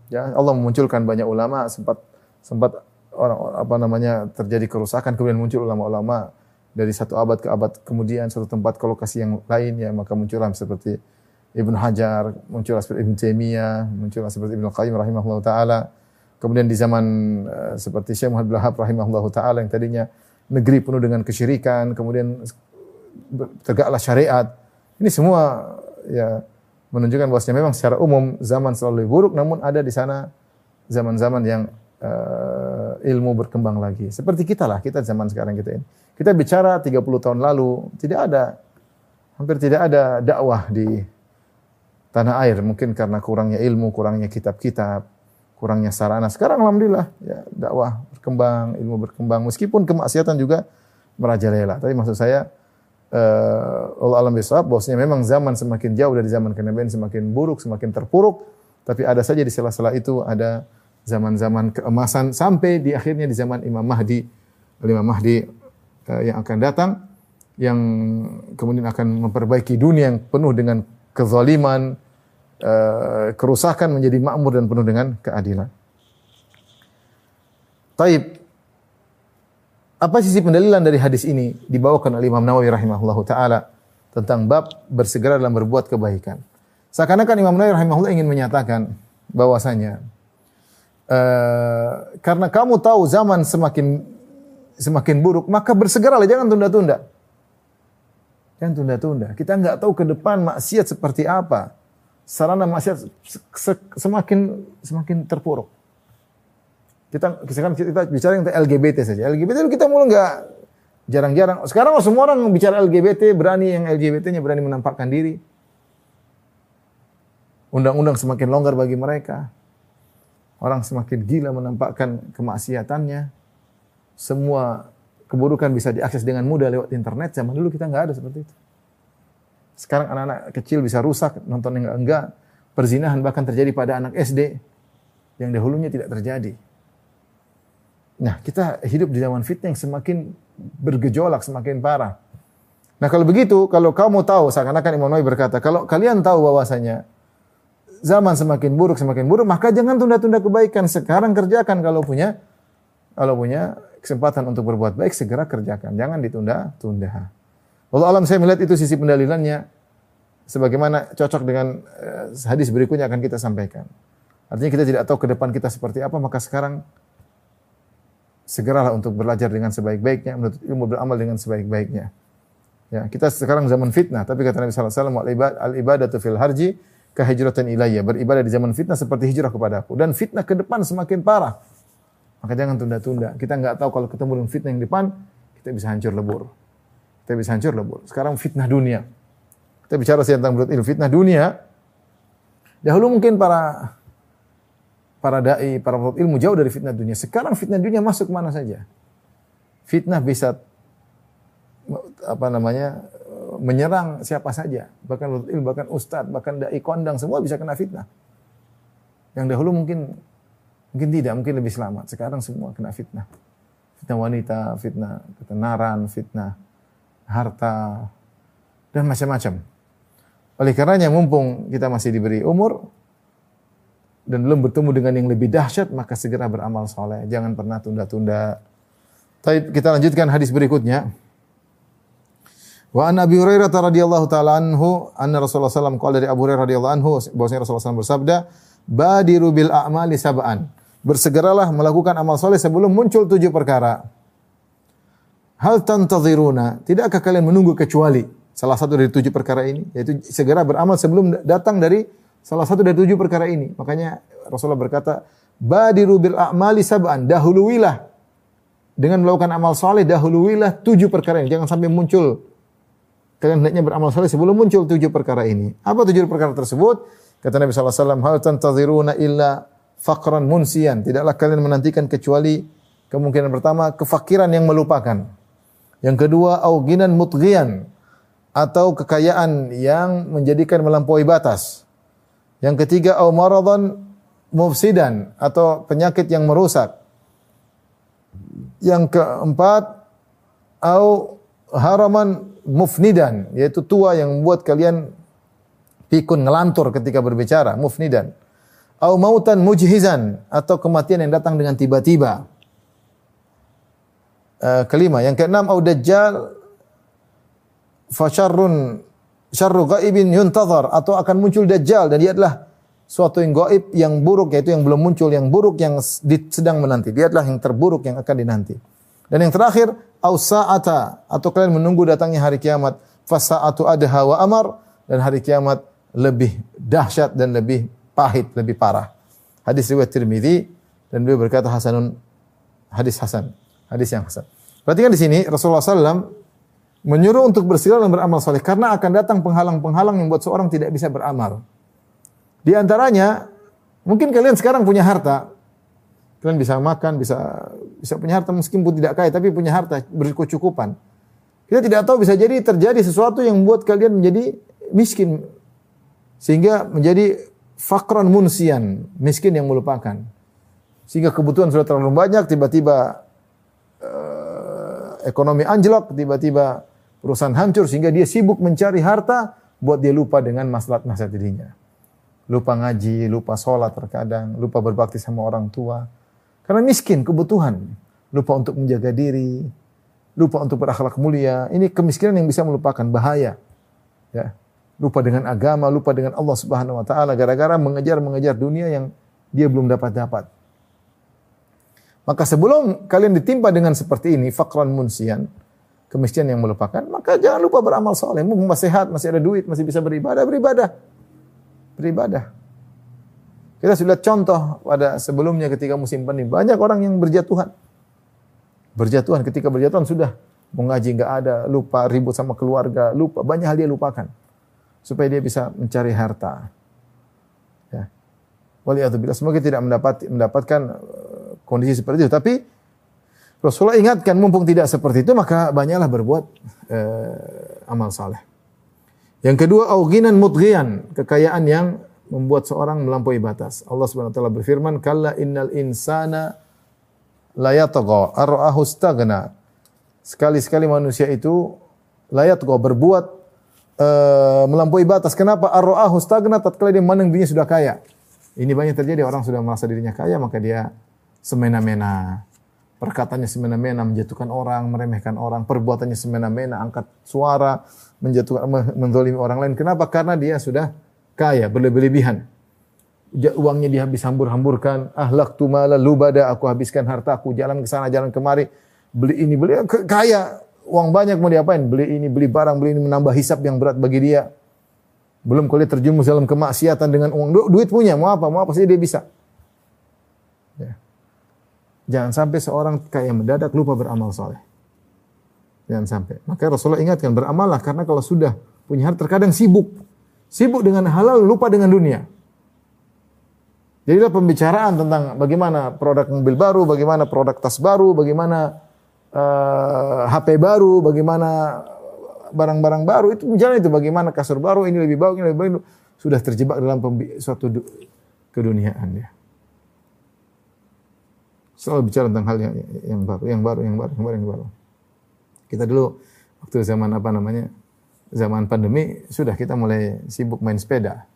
Ya, Allah memunculkan banyak ulama sempat sempat orang apa namanya terjadi kerusakan kemudian muncul ulama-ulama dari satu abad ke abad kemudian satu tempat ke lokasi yang lain ya maka muncullah seperti Ibnu Hajar, muncullah seperti Ibnu Taimiyah, muncullah seperti Ibnu Qayyim rahimahullah taala. Kemudian di zaman uh, seperti Syekh Muhammad bin Wahab rahimahullah taala yang tadinya negeri penuh dengan kesyirikan, kemudian tegaklah syariat. Ini semua ya menunjukkan bahwasanya memang secara umum zaman selalu buruk namun ada di sana zaman-zaman yang uh, ilmu berkembang lagi. Seperti kita lah, kita zaman sekarang kita ini. Kita bicara 30 tahun lalu, tidak ada hampir tidak ada dakwah di tanah air mungkin karena kurangnya ilmu, kurangnya kitab-kitab, kurangnya sarana. Sekarang alhamdulillah ya dakwah berkembang, ilmu berkembang meskipun kemaksiatan juga merajalela. Tapi maksud saya uh, Allah alam bisawab bahwasanya memang zaman semakin jauh dari zaman kenabian semakin buruk, semakin terpuruk, tapi ada saja di sela-sela itu ada zaman-zaman keemasan sampai di akhirnya di zaman Imam Mahdi, Imam Mahdi uh, yang akan datang yang kemudian akan memperbaiki dunia yang penuh dengan kezaliman, uh, kerusakan menjadi makmur dan penuh dengan keadilan. Taib apa sisi pendalilan dari hadis ini dibawakan oleh Imam Nawawi rahimahullahu taala tentang bab bersegera dalam berbuat kebaikan. Seakan-akan Imam Nawawi rahimahullah ingin menyatakan bahwasanya uh, karena kamu tahu zaman semakin semakin buruk, maka bersegeralah jangan tunda-tunda. Jangan tunda-tunda. Kita nggak tahu ke depan maksiat seperti apa. Sarana maksiat semakin semakin terpuruk. Kita sekarang kita bicara tentang LGBT saja. LGBT itu kita mulai nggak jarang-jarang. Sekarang semua orang bicara LGBT berani yang LGBT-nya berani menampakkan diri. Undang-undang semakin longgar bagi mereka. Orang semakin gila menampakkan kemaksiatannya. Semua keburukan bisa diakses dengan mudah lewat internet. Zaman dulu kita nggak ada seperti itu. Sekarang anak-anak kecil bisa rusak, nonton yang enggak. Perzinahan bahkan terjadi pada anak SD yang dahulunya tidak terjadi. Nah, kita hidup di zaman fitnah yang semakin bergejolak, semakin parah. Nah, kalau begitu, kalau kamu tahu, seakan-akan Imam Nawawi berkata, kalau kalian tahu bahwasanya zaman semakin buruk, semakin buruk, maka jangan tunda-tunda kebaikan. Sekarang kerjakan kalau punya kalau punya kesempatan untuk berbuat baik, segera kerjakan. Jangan ditunda-tunda. Allah alam saya melihat itu sisi pendalilannya sebagaimana cocok dengan uh, hadis berikutnya akan kita sampaikan. Artinya kita tidak tahu ke depan kita seperti apa, maka sekarang segeralah untuk belajar dengan sebaik-baiknya, menuntut ilmu beramal dengan sebaik-baiknya. Ya, kita sekarang zaman fitnah, tapi kata Nabi sallallahu alaihi wasallam al ibadatu fil harji kahijratan ilayya. Beribadah di zaman fitnah seperti hijrah kepadaku dan fitnah ke depan semakin parah. Maka jangan tunda-tunda. Kita nggak tahu kalau ketemu dengan fitnah yang depan, kita bisa hancur lebur. Kita bisa hancur lebur. Sekarang fitnah dunia. Kita bicara tentang menurut ilmu fitnah dunia. Dahulu mungkin para para dai, para penuntut ilmu jauh dari fitnah dunia. Sekarang fitnah dunia masuk mana saja. Fitnah bisa apa namanya menyerang siapa saja, bahkan penuntut ilmu, bahkan ustadz, bahkan dai kondang semua bisa kena fitnah. Yang dahulu mungkin mungkin tidak, mungkin lebih selamat. Sekarang semua kena fitnah. Fitnah wanita, fitnah ketenaran, fitnah harta, dan macam-macam. Oleh karenanya mumpung kita masih diberi umur dan belum bertemu dengan yang lebih dahsyat, maka segera beramal soleh. Jangan pernah tunda-tunda. Tapi kita lanjutkan hadis berikutnya. Wa an Abi Hurairah radhiyallahu taala anhu anna Rasulullah sallallahu alaihi dari Abu Hurairah radhiyallahu anhu bahwasanya Rasulullah SAW bersabda, "Badiru bil a'mali sab'an." Bersegeralah melakukan amal soleh sebelum muncul tujuh perkara. Hal tantaziruna, tidakkah kalian menunggu kecuali salah satu dari tujuh perkara ini, yaitu segera beramal sebelum datang dari salah satu dari tujuh perkara ini. Makanya Rasulullah berkata, "Badiru bil a'mali sab'an." Dahuluilah dengan melakukan amal soleh, dahuluilah tujuh perkara ini. Jangan sampai muncul kalian hendaknya beramal saleh sebelum muncul tujuh perkara ini. Apa tujuh perkara tersebut? Kata Nabi wasallam, "Hal tantaziruna illa faqran munsian." Tidaklah kalian menantikan kecuali kemungkinan pertama kefakiran yang melupakan. Yang kedua, auginan mutghiyan atau kekayaan yang menjadikan melampaui batas. Yang ketiga, au maradan mufsidan atau penyakit yang merusak. Yang keempat, au haraman mufnidan, yaitu tua yang membuat kalian pikun ngelantur ketika berbicara, mufnidan. Au mautan mujhizan atau kematian yang datang dengan tiba-tiba. Uh, kelima, yang keenam au dajjal fasyarrun syarru ghaibin yuntazar atau akan muncul dajjal dan dia adalah suatu yang gaib yang buruk yaitu yang belum muncul yang buruk yang sedang menanti. Dia adalah yang terburuk yang akan dinanti. Dan yang terakhir, au sa'ata atau kalian menunggu datangnya hari kiamat. Fasa'atu adha wa amar dan hari kiamat lebih dahsyat dan lebih pahit, lebih parah. Hadis riwayat Tirmizi dan beliau berkata hasanun hadis hasan, hadis yang hasan. Perhatikan di sini Rasulullah SAW menyuruh untuk bersila dan beramal soleh karena akan datang penghalang-penghalang yang buat seorang tidak bisa beramal. Di antaranya mungkin kalian sekarang punya harta, Kalian bisa makan, bisa bisa punya harta meskipun tidak kaya tapi punya harta berkecukupan. Kita tidak tahu bisa jadi terjadi sesuatu yang membuat kalian menjadi miskin sehingga menjadi fakron munsian, miskin yang melupakan. Sehingga kebutuhan sudah terlalu banyak, tiba-tiba uh, ekonomi anjlok, tiba-tiba perusahaan hancur sehingga dia sibuk mencari harta buat dia lupa dengan masalah masa dirinya. Lupa ngaji, lupa sholat terkadang, lupa berbakti sama orang tua karena miskin, kebutuhan. Lupa untuk menjaga diri, lupa untuk berakhlak mulia. Ini kemiskinan yang bisa melupakan bahaya. Ya. Lupa dengan agama, lupa dengan Allah Subhanahu wa taala gara-gara mengejar-mengejar dunia yang dia belum dapat-dapat. Maka sebelum kalian ditimpa dengan seperti ini, fakran munsian, kemiskinan yang melupakan, maka jangan lupa beramal soleh. Mumpung masih sehat, masih ada duit, masih bisa beribadah, beribadah. Beribadah. Kita sudah contoh pada sebelumnya ketika musim pandemi banyak orang yang berjatuhan. Berjatuhan ketika berjatuhan sudah mengaji nggak ada, lupa ribut sama keluarga, lupa banyak hal dia lupakan supaya dia bisa mencari harta. Ya. Waliyadzubillah semoga tidak mendapat mendapatkan kondisi seperti itu tapi Rasulullah ingatkan mumpung tidak seperti itu maka banyaklah berbuat uh, amal saleh. Yang kedua auginan mudghiyan, kekayaan yang membuat seorang melampaui batas. Allah Subhanahu wa taala berfirman, "Kalla innal insana la yatgha ar'ahu staghna." Sekali-sekali manusia itu layat go berbuat uh, melampaui batas. Kenapa? Ar'ahu staghna tatkala dia memandang dirinya sudah kaya. Ini banyak terjadi orang sudah merasa dirinya kaya maka dia semena-mena. Perkataannya semena-mena menjatuhkan orang, meremehkan orang, perbuatannya semena-mena, angkat suara, menjatuhkan menzalimi orang lain. Kenapa? Karena dia sudah kaya, berlebihan. Uangnya dihabis hambur-hamburkan. Ahlak tu mala lubada, aku habiskan harta, aku jalan ke sana, jalan kemari. Beli ini, beli kaya. Uang banyak mau diapain? Beli ini, beli barang, beli ini menambah hisap yang berat bagi dia. Belum kalau dia terjumus dalam kemaksiatan dengan uang du duit punya, mau apa, mau apa saja dia bisa. Ya. Jangan sampai seorang kaya mendadak lupa beramal soleh. Jangan sampai. Maka Rasulullah ingatkan beramallah karena kalau sudah punya harta terkadang sibuk. Sibuk dengan halal, lupa dengan dunia. Jadilah pembicaraan tentang bagaimana produk mobil baru, bagaimana produk tas baru, bagaimana uh, eh, HP baru, bagaimana barang-barang baru itu jalan itu bagaimana kasur baru ini lebih bagus ini lebih bagus sudah terjebak dalam suatu keduniaan dia. Selalu bicara tentang hal yang, yang baru, yang baru, yang baru, yang baru, yang baru. Kita dulu waktu zaman apa namanya? Zaman pandemi sudah kita mulai sibuk main sepeda.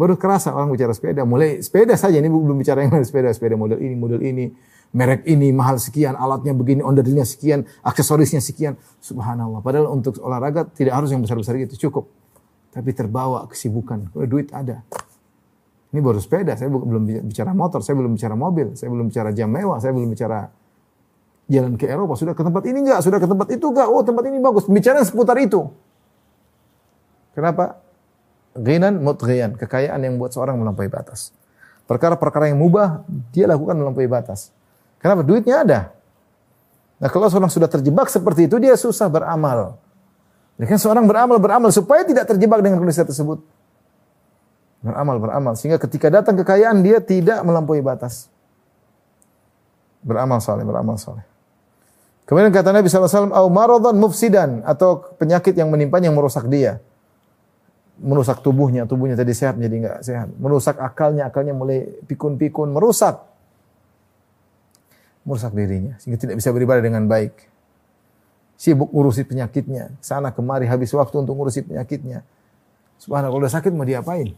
Baru kerasa orang bicara sepeda, mulai sepeda saja ini belum bicara yang sepeda, sepeda model ini, model ini, merek ini mahal sekian, alatnya begini, onderdilnya sekian, aksesorisnya sekian. Subhanallah. Padahal untuk olahraga tidak harus yang besar-besar gitu, cukup. Tapi terbawa kesibukan. Duit ada. Ini baru sepeda, saya belum bicara motor, saya belum bicara mobil, saya belum bicara jam mewah, saya belum bicara jalan ke Eropa, sudah ke tempat ini enggak, sudah ke tempat itu enggak, oh tempat ini bagus. Bicara seputar itu. Kenapa? Ghinan mutghiyan, kekayaan yang buat seorang melampaui batas. Perkara-perkara yang mubah, dia lakukan melampaui batas. Kenapa? Duitnya ada. Nah kalau seorang sudah terjebak seperti itu, dia susah beramal. Ya kan seorang beramal, beramal supaya tidak terjebak dengan kondisi tersebut. Beramal, beramal. Sehingga ketika datang kekayaan, dia tidak melampaui batas. Beramal saleh, beramal saleh. Kemudian kata Nabi SAW, au maradhan mufsidan atau penyakit yang menimpa yang merusak dia. Merusak tubuhnya, tubuhnya tadi sehat jadi enggak sehat. Merusak akalnya, akalnya mulai pikun-pikun, merusak. Merusak dirinya sehingga tidak bisa beribadah dengan baik. Sibuk ngurusi penyakitnya, sana kemari habis waktu untuk ngurusi penyakitnya. Subhanallah kalau udah sakit mau diapain?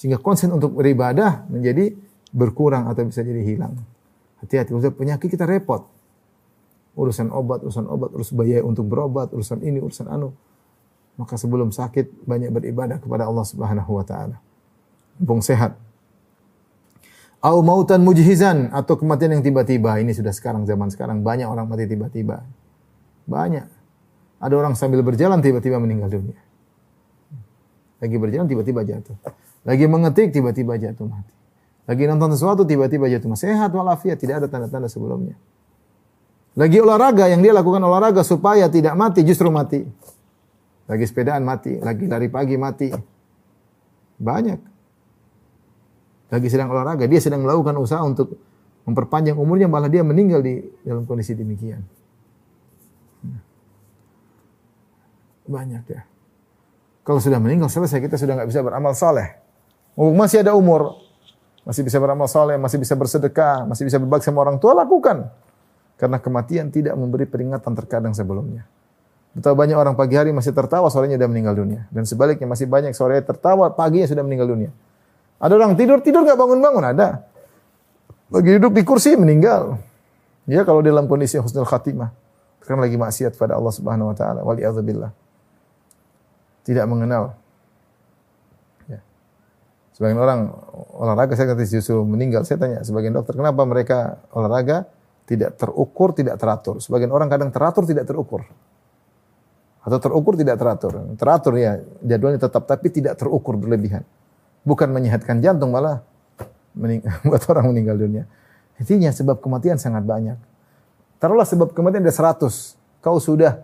Sehingga konsen untuk beribadah menjadi berkurang atau bisa jadi hilang. Hati-hati, kalau penyakit kita repot urusan obat, urusan obat, urus biaya untuk berobat, urusan ini, urusan anu. Maka sebelum sakit banyak beribadah kepada Allah Subhanahu wa taala. Bung sehat. Au mautan mujhizan atau kematian yang tiba-tiba. Ini sudah sekarang zaman sekarang banyak orang mati tiba-tiba. Banyak. Ada orang sambil berjalan tiba-tiba meninggal dunia. Lagi berjalan tiba-tiba jatuh. Lagi mengetik tiba-tiba jatuh mati. Lagi nonton sesuatu tiba-tiba jatuh mati. Sehat walafiat, tidak ada tanda-tanda sebelumnya. Lagi olahraga, yang dia lakukan olahraga supaya tidak mati, justru mati. Lagi sepedaan mati, lagi lari pagi mati. Banyak. Lagi sedang olahraga, dia sedang melakukan usaha untuk memperpanjang umurnya, malah dia meninggal di dalam kondisi demikian. Banyak ya. Kalau sudah meninggal selesai, kita sudah nggak bisa beramal soleh. Masih ada umur, masih bisa beramal soleh, masih bisa bersedekah, masih bisa berbakti sama orang tua, lakukan. Karena kematian tidak memberi peringatan terkadang sebelumnya. Betapa banyak orang pagi hari masih tertawa, sorenya sudah meninggal dunia. Dan sebaliknya masih banyak sore tertawa, paginya sudah meninggal dunia. Ada orang tidur, tidur nggak bangun-bangun, ada. Lagi duduk di kursi, meninggal. Ya kalau dalam kondisi husnul khatimah. Karena lagi maksiat pada Allah subhanahu wa ta'ala. Wali'adzubillah. Tidak mengenal. Sebagian orang olahraga, saya kata justru meninggal. Saya tanya, sebagian dokter, kenapa mereka olahraga? tidak terukur, tidak teratur. Sebagian orang kadang teratur, tidak terukur. Atau terukur, tidak teratur. Teratur ya, jadwalnya tetap, tapi tidak terukur berlebihan. Bukan menyehatkan jantung, malah buat orang meninggal dunia. Intinya sebab kematian sangat banyak. Taruhlah sebab kematian ada 100. Kau sudah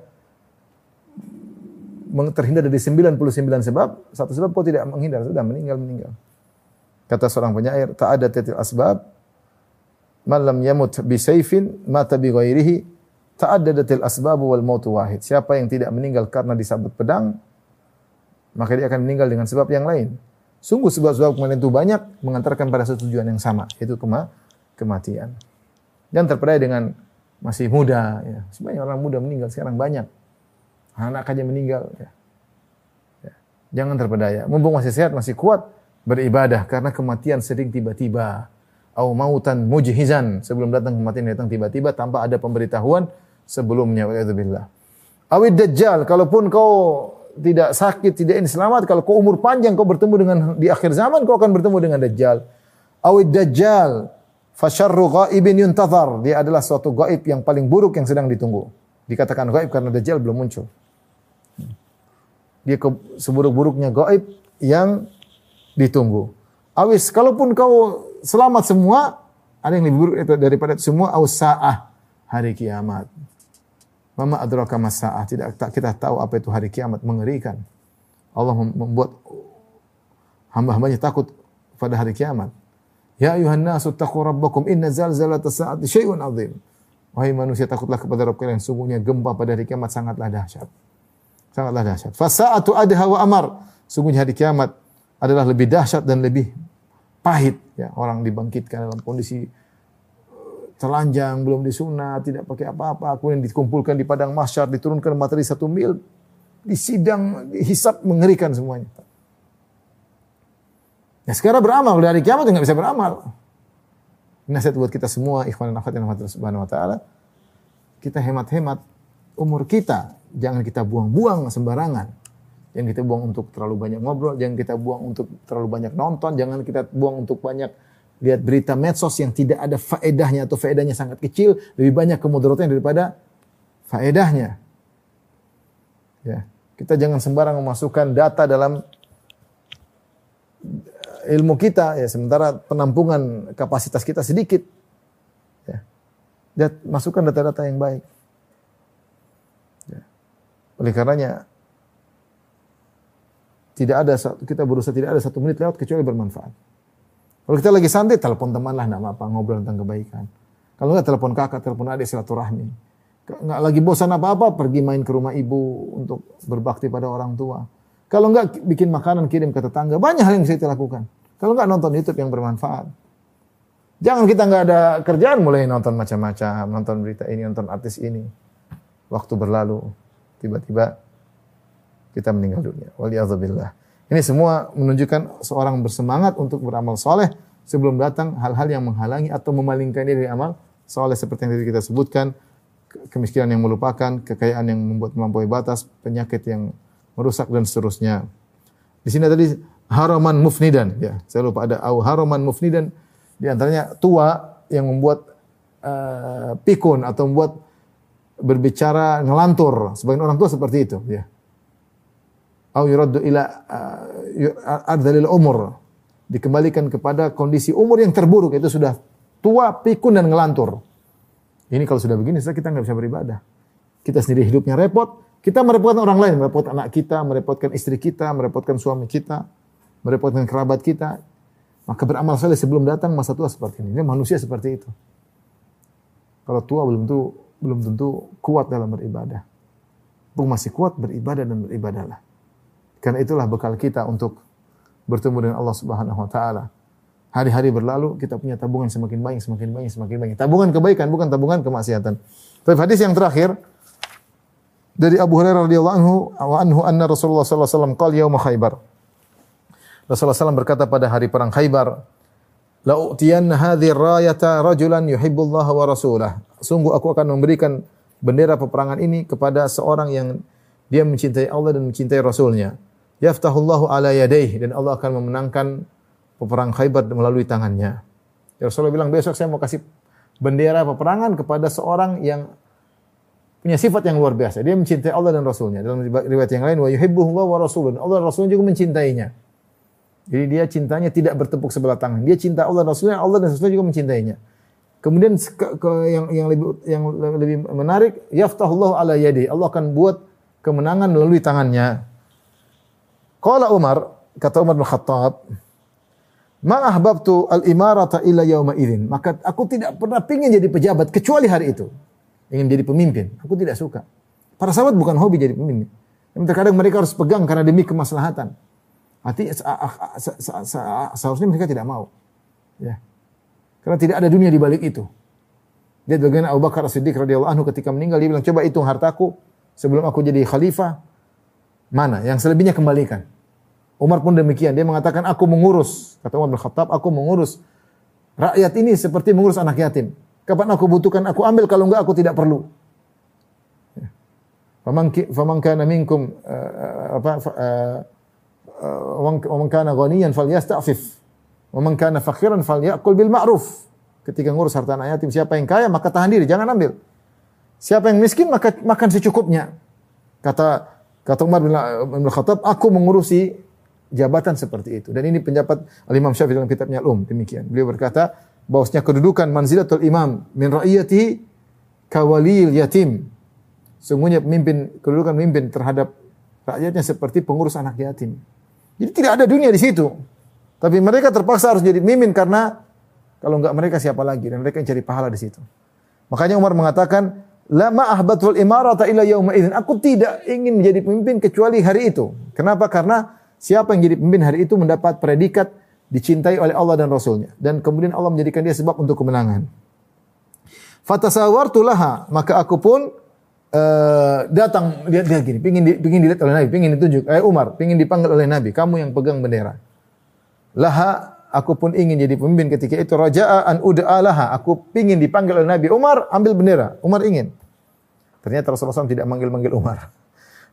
terhindar dari 99 sebab, satu sebab kau tidak menghindar, sudah meninggal-meninggal. Kata seorang penyair, tak ada tetil asbab, Malam yamut bi sayfin mata bi ghairihi ta'addadatil asbab wal mautu wahid. Siapa yang tidak meninggal karena disabut pedang, maka dia akan meninggal dengan sebab yang lain. Sungguh sebab-sebab kematian itu banyak mengantarkan pada satu tujuan yang sama, yaitu kema kematian. Dan terpedaya dengan masih muda, ya. Sebanyak orang muda meninggal sekarang banyak. Anak aja meninggal, ya. ya. Jangan terpedaya. Mumpung masih sehat, masih kuat, beribadah karena kematian sering tiba-tiba. Au mautan mujhizan. Sebelum datang kematian datang tiba-tiba tanpa ada pemberitahuan sebelumnya. Waliyadzubillah. Awid dajjal kalaupun kau tidak sakit tidak ini selamat. Kalau kau umur panjang kau bertemu dengan di akhir zaman kau akan bertemu dengan dajjal. Awid dajjal fasyarru ghaibin yuntazar dia adalah suatu gaib yang paling buruk yang sedang ditunggu. Dikatakan gaib karena dajjal belum muncul. Dia seburuk-buruknya gaib yang ditunggu awis kalaupun kau selamat semua, ada yang lebih buruk daripada semua ausaah hari kiamat. Mama adraka masaah. Tidak kita tahu apa itu hari kiamat mengerikan. Allah membuat hamba-hambanya takut pada hari kiamat. Ya ayuhan nasu taqu rabbakum inna zalzalata sa'ati syai'un azim. Wahai manusia takutlah kepada Rabb kalian sungguhnya gempa pada hari kiamat sangatlah dahsyat. Sangatlah dahsyat. Fasa'atu adha wa amar. Sungguhnya hari kiamat adalah lebih dahsyat dan lebih pahit ya orang dibangkitkan dalam kondisi eh, telanjang belum disunat tidak pakai apa-apa kemudian dikumpulkan di padang mahsyar diturunkan materi satu mil di sidang hisap mengerikan semuanya Ya sekarang beramal dari kiamat nggak bisa beramal. Nasihat buat kita semua ikhwan dan akhwat yang subhanahu wa taala. Kita hemat-hemat umur kita, jangan kita buang-buang sembarangan. Jangan kita buang untuk terlalu banyak ngobrol, jangan kita buang untuk terlalu banyak nonton, jangan kita buang untuk banyak lihat berita medsos yang tidak ada faedahnya atau faedahnya sangat kecil, lebih banyak kemudaratnya daripada faedahnya. Ya, kita jangan sembarang memasukkan data dalam ilmu kita ya sementara penampungan kapasitas kita sedikit ya Dan masukkan data-data yang baik ya. oleh karenanya tidak ada kita berusaha tidak ada satu menit lewat kecuali bermanfaat kalau kita lagi santai telepon teman lah nama apa ngobrol tentang kebaikan kalau nggak telepon kakak telepon adik silaturahmi nggak lagi bosan apa-apa pergi main ke rumah ibu untuk berbakti pada orang tua kalau enggak bikin makanan kirim ke tetangga, banyak hal yang bisa kita lakukan. Kalau enggak nonton YouTube yang bermanfaat. Jangan kita enggak ada kerjaan mulai nonton macam-macam, nonton berita ini, nonton artis ini. Waktu berlalu, tiba-tiba kita meninggal dunia. Waliyahzubillah. Ini semua menunjukkan seorang bersemangat untuk beramal soleh sebelum datang hal-hal yang menghalangi atau memalingkan diri amal soleh seperti yang tadi kita sebutkan, kemiskinan yang melupakan, kekayaan yang membuat melampaui batas, penyakit yang merusak dan seterusnya. Di sini tadi haraman mufnidan ya. Saya lupa ada au haraman mufnidan di antaranya tua yang membuat uh, pikun atau membuat berbicara ngelantur. Sebagian orang tua seperti itu ya. Au yuraddu ila uh, ardhalil umur. Dikembalikan kepada kondisi umur yang terburuk itu sudah tua, pikun dan ngelantur. Ini kalau sudah begini, kita nggak bisa beribadah. Kita sendiri hidupnya repot, kita merepotkan orang lain, merepotkan anak kita, merepotkan istri kita, merepotkan suami kita, merepotkan kerabat kita. Maka beramal saleh sebelum datang masa tua seperti ini. Ini manusia seperti itu. Kalau tua belum tentu belum tentu kuat dalam beribadah. Bung masih kuat beribadah dan beribadahlah. Karena itulah bekal kita untuk bertemu dengan Allah Subhanahu wa taala. Hari-hari berlalu kita punya tabungan semakin banyak, semakin banyak, semakin banyak. Tabungan kebaikan bukan tabungan kemaksiatan. Tapi hadis yang terakhir dari Abu Hurairah radhiyallahu anhu wa anhu anna Rasulullah sallallahu alaihi wasallam qala yaum Khaibar. Rasulullah SAW berkata pada hari perang Khaibar, "La utiyanna hadhihi rayata rajulan yuhibbullaha wa rasulah." Sungguh aku akan memberikan bendera peperangan ini kepada seorang yang dia mencintai Allah dan mencintai Rasulnya. Yaftahullahu ala yadayhi dan Allah akan memenangkan peperang Khaibar melalui tangannya. Ya Rasulullah bilang besok saya mau kasih bendera peperangan kepada seorang yang punya sifat yang luar biasa. Dia mencintai Allah dan Rasulnya. Dalam riwayat yang lain, wa yuhibbuhu wa rasulun. Allah dan Rasulnya juga mencintainya. Jadi dia cintanya tidak bertepuk sebelah tangan. Dia cinta Allah dan Rasulnya, Allah dan Rasulnya juga mencintainya. Kemudian ke, ke, yang yang lebih yang lebih menarik, yaftahullahu ala yadi. Allah akan buat kemenangan melalui tangannya. Qala Umar, kata Umar bin Khattab, Ma ahbabtu al-imarata illa yauma idzin. Maka aku tidak pernah ingin jadi pejabat kecuali hari itu ingin jadi pemimpin. Aku tidak suka. Para sahabat bukan hobi jadi pemimpin. Tapi terkadang mereka harus pegang karena demi kemaslahatan. Hati seharusnya mereka tidak mau. Ya. Karena tidak ada dunia di balik itu. Dia bagaimana Abu Bakar As-Siddiq radhiyallahu anhu ketika meninggal dia bilang, "Coba hitung hartaku sebelum aku jadi khalifah. Mana? Yang selebihnya kembalikan." Umar pun demikian. Dia mengatakan, "Aku mengurus." Kata Umar bin Khattab, "Aku mengurus rakyat ini seperti mengurus anak yatim." Kapan aku butuhkan aku ambil kalau enggak aku tidak perlu. Ya. Faman minkum uh, apa uh, ghaniyan falyasta'fif wa fakhiran falyakul bil ma'ruf. Ketika ngurus harta anak yatim, siapa yang kaya maka tahan diri, jangan ambil. Siapa yang miskin maka makan secukupnya. Kata kata Umar bin Khattab, aku mengurusi jabatan seperti itu. Dan ini pendapat Al-Imam Syafi'i dalam kitabnya Al-Um, demikian. Beliau berkata, bahwasanya kedudukan manzilatul imam min ra'iyati kawalil yatim. Sungguhnya pemimpin kedudukan pemimpin terhadap rakyatnya seperti pengurus anak yatim. Jadi tidak ada dunia di situ. Tapi mereka terpaksa harus jadi pemimpin karena kalau enggak mereka siapa lagi dan mereka yang cari pahala di situ. Makanya Umar mengatakan, "La ma'ahbatul imarata illa yauma idzin." Aku tidak ingin menjadi pemimpin kecuali hari itu. Kenapa? Karena siapa yang jadi pemimpin hari itu mendapat predikat dicintai oleh Allah dan Rasulnya. Dan kemudian Allah menjadikan dia sebab untuk kemenangan. Fatasawartu laha, maka aku pun uh, datang. Dia, dia gini, pingin di, pingin dilihat oleh Nabi, pingin ditunjuk, eh Umar, pingin dipanggil oleh Nabi, kamu yang pegang bendera. Laha, aku pun ingin jadi pemimpin ketika itu. Raja'a an ud'a laha, aku pingin dipanggil oleh Nabi, Umar ambil bendera, Umar ingin. Ternyata Rasulullah SAW tidak manggil-manggil Umar.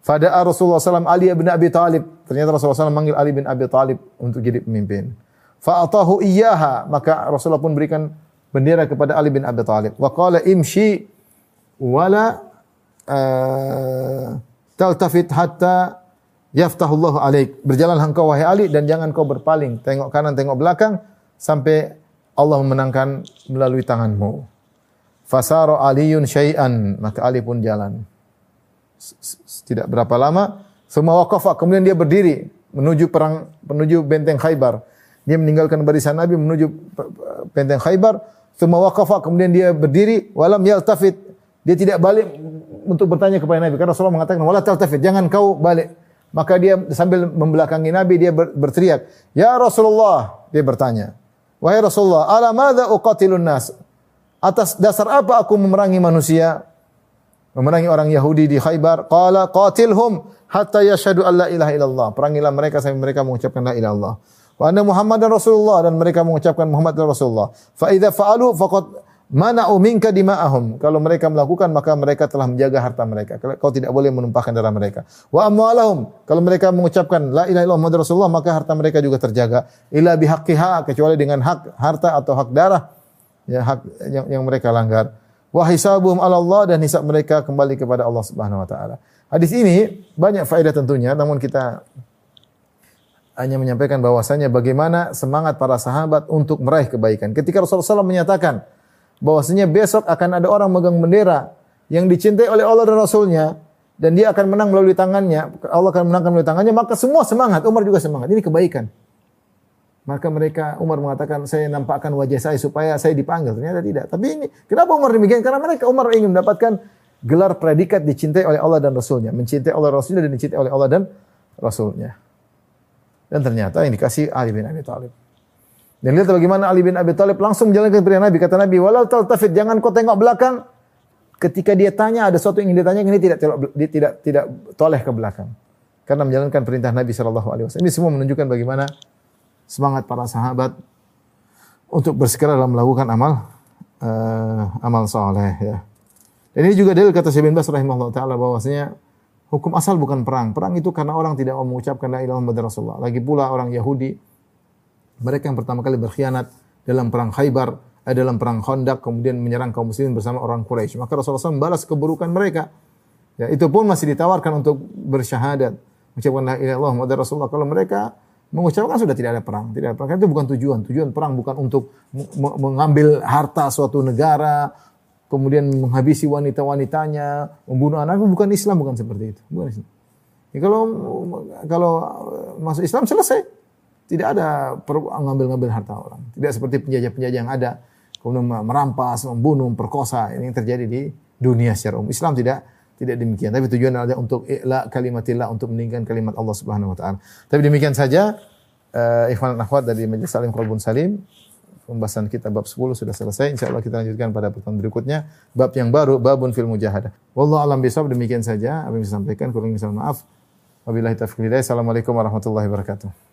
Fada'a Rasulullah SAW Ali bin Abi Talib. Ternyata Rasulullah SAW manggil Ali bin Abi Talib untuk jadi pemimpin. Fa'atahu iyyaha, maka Rasulullah pun berikan bendera kepada Ali bin Abi Thalib. Wa qala imshi wala uh, taltafit hatta yaftahullahu alaik. Berjalanlah engkau wahai Ali dan jangan kau berpaling, tengok kanan, tengok belakang sampai Allah memenangkan melalui tanganmu. Fasara Aliun syai'an, maka Ali pun jalan. Tidak berapa lama, semua waqafa, kemudian dia berdiri menuju perang menuju benteng Khaybar. Dia meninggalkan barisan Nabi menuju benteng Khaybar Semua waqafa kemudian dia berdiri walam yaltafit. Dia tidak balik untuk bertanya kepada Nabi karena Rasulullah mengatakan wala taltafit, jangan kau balik. Maka dia sambil membelakangi Nabi dia berteriak, "Ya Rasulullah," dia bertanya. "Wahai Rasulullah, ala madza uqatilun nas?" Atas dasar apa aku memerangi manusia? Memerangi orang Yahudi di Khaybar. Qala qatilhum hatta yashhadu an la ilaha illallah. Perangilah mereka sampai mereka mengucapkan la ilaha illallah wa anna Muhammadan Rasulullah dan mereka mengucapkan Muhammad adalah Rasulullah. Fa idza fa'alu faqad mana'u minka dima'ahum. Kalau mereka melakukan maka mereka telah menjaga harta mereka. Kau tidak boleh menumpahkan darah mereka. Wa amwalahum. Kalau mereka mengucapkan la ilaha illallah Muhammad Rasulullah maka harta mereka juga terjaga. Illa bihaqqiha kecuali dengan hak harta atau hak darah ya hak yang, yang mereka langgar. Wa hisabuhum 'ala Allah dan hisab mereka kembali kepada Allah Subhanahu wa taala. Hadis ini banyak faedah tentunya namun kita hanya menyampaikan bahwasanya bagaimana semangat para sahabat untuk meraih kebaikan. Ketika Rasulullah SAW menyatakan bahwasanya besok akan ada orang megang bendera yang dicintai oleh Allah dan Rasulnya dan dia akan menang melalui tangannya, Allah akan menangkan melalui tangannya, maka semua semangat, Umar juga semangat. Ini kebaikan. Maka mereka Umar mengatakan saya nampakkan wajah saya supaya saya dipanggil. Ternyata tidak. Tapi ini kenapa Umar demikian? Karena mereka Umar ingin mendapatkan gelar predikat dicintai oleh Allah dan Rasulnya, mencintai Allah Rasulnya dan dicintai oleh Allah dan Rasulnya. Dan ternyata yang dikasih Ali bin Abi Thalib. Dan lihat bagaimana Ali bin Abi Thalib langsung menjalankan perintah Nabi. Kata Nabi, walau taltafit, jangan kau tengok belakang. Ketika dia tanya, ada sesuatu yang ingin ditanya, ini tidak dia tidak tidak toleh ke belakang. Karena menjalankan perintah Nabi Shallallahu Alaihi Wasallam. Ini semua menunjukkan bagaimana semangat para sahabat untuk bersegera dalam melakukan amal uh, amal soleh ya. Dan ini juga dalil kata Syekh bin Bas rahimahullah taala bahwasanya Hukum asal bukan perang. Perang itu karena orang tidak mau mengucapkan la ilaha illallah Rasulullah. Lagi pula orang Yahudi mereka yang pertama kali berkhianat dalam perang Khaybar, eh, dalam perang Khandaq kemudian menyerang kaum muslimin bersama orang Quraisy. Maka Rasulullah SAW membalas keburukan mereka. Ya, itu pun masih ditawarkan untuk bersyahadat, mengucapkan la ilaha illallah Rasulullah. Kalau mereka mengucapkan sudah tidak ada perang, tidak ada perang. Karena itu bukan tujuan. Tujuan perang bukan untuk mengambil harta suatu negara, kemudian menghabisi wanita-wanitanya, membunuh anak, bukan Islam, bukan seperti itu. Bukan Islam. Ya, kalau kalau masuk Islam selesai. Tidak ada ngambil-ngambil harta orang. Tidak seperti penjajah-penjajah yang ada kemudian merampas, membunuh, perkosa. Ini yang terjadi di dunia secara umum. Islam tidak tidak demikian. Tapi tujuan adalah untuk i'la kalimatillah untuk meninggikan kalimat Allah Subhanahu wa taala. Tapi demikian saja uh, ikhwan dan akhwat dari Majelis Salim Qalbun Salim pembahasan kita bab 10 sudah selesai. Insya Allah kita lanjutkan pada pertemuan berikutnya. Bab yang baru, babun fil mujahadah. Wallahu alam bisawab demikian saja. Apa yang saya sampaikan. Kurang minta maaf. Wabillahi taufiq Assalamualaikum warahmatullahi wabarakatuh.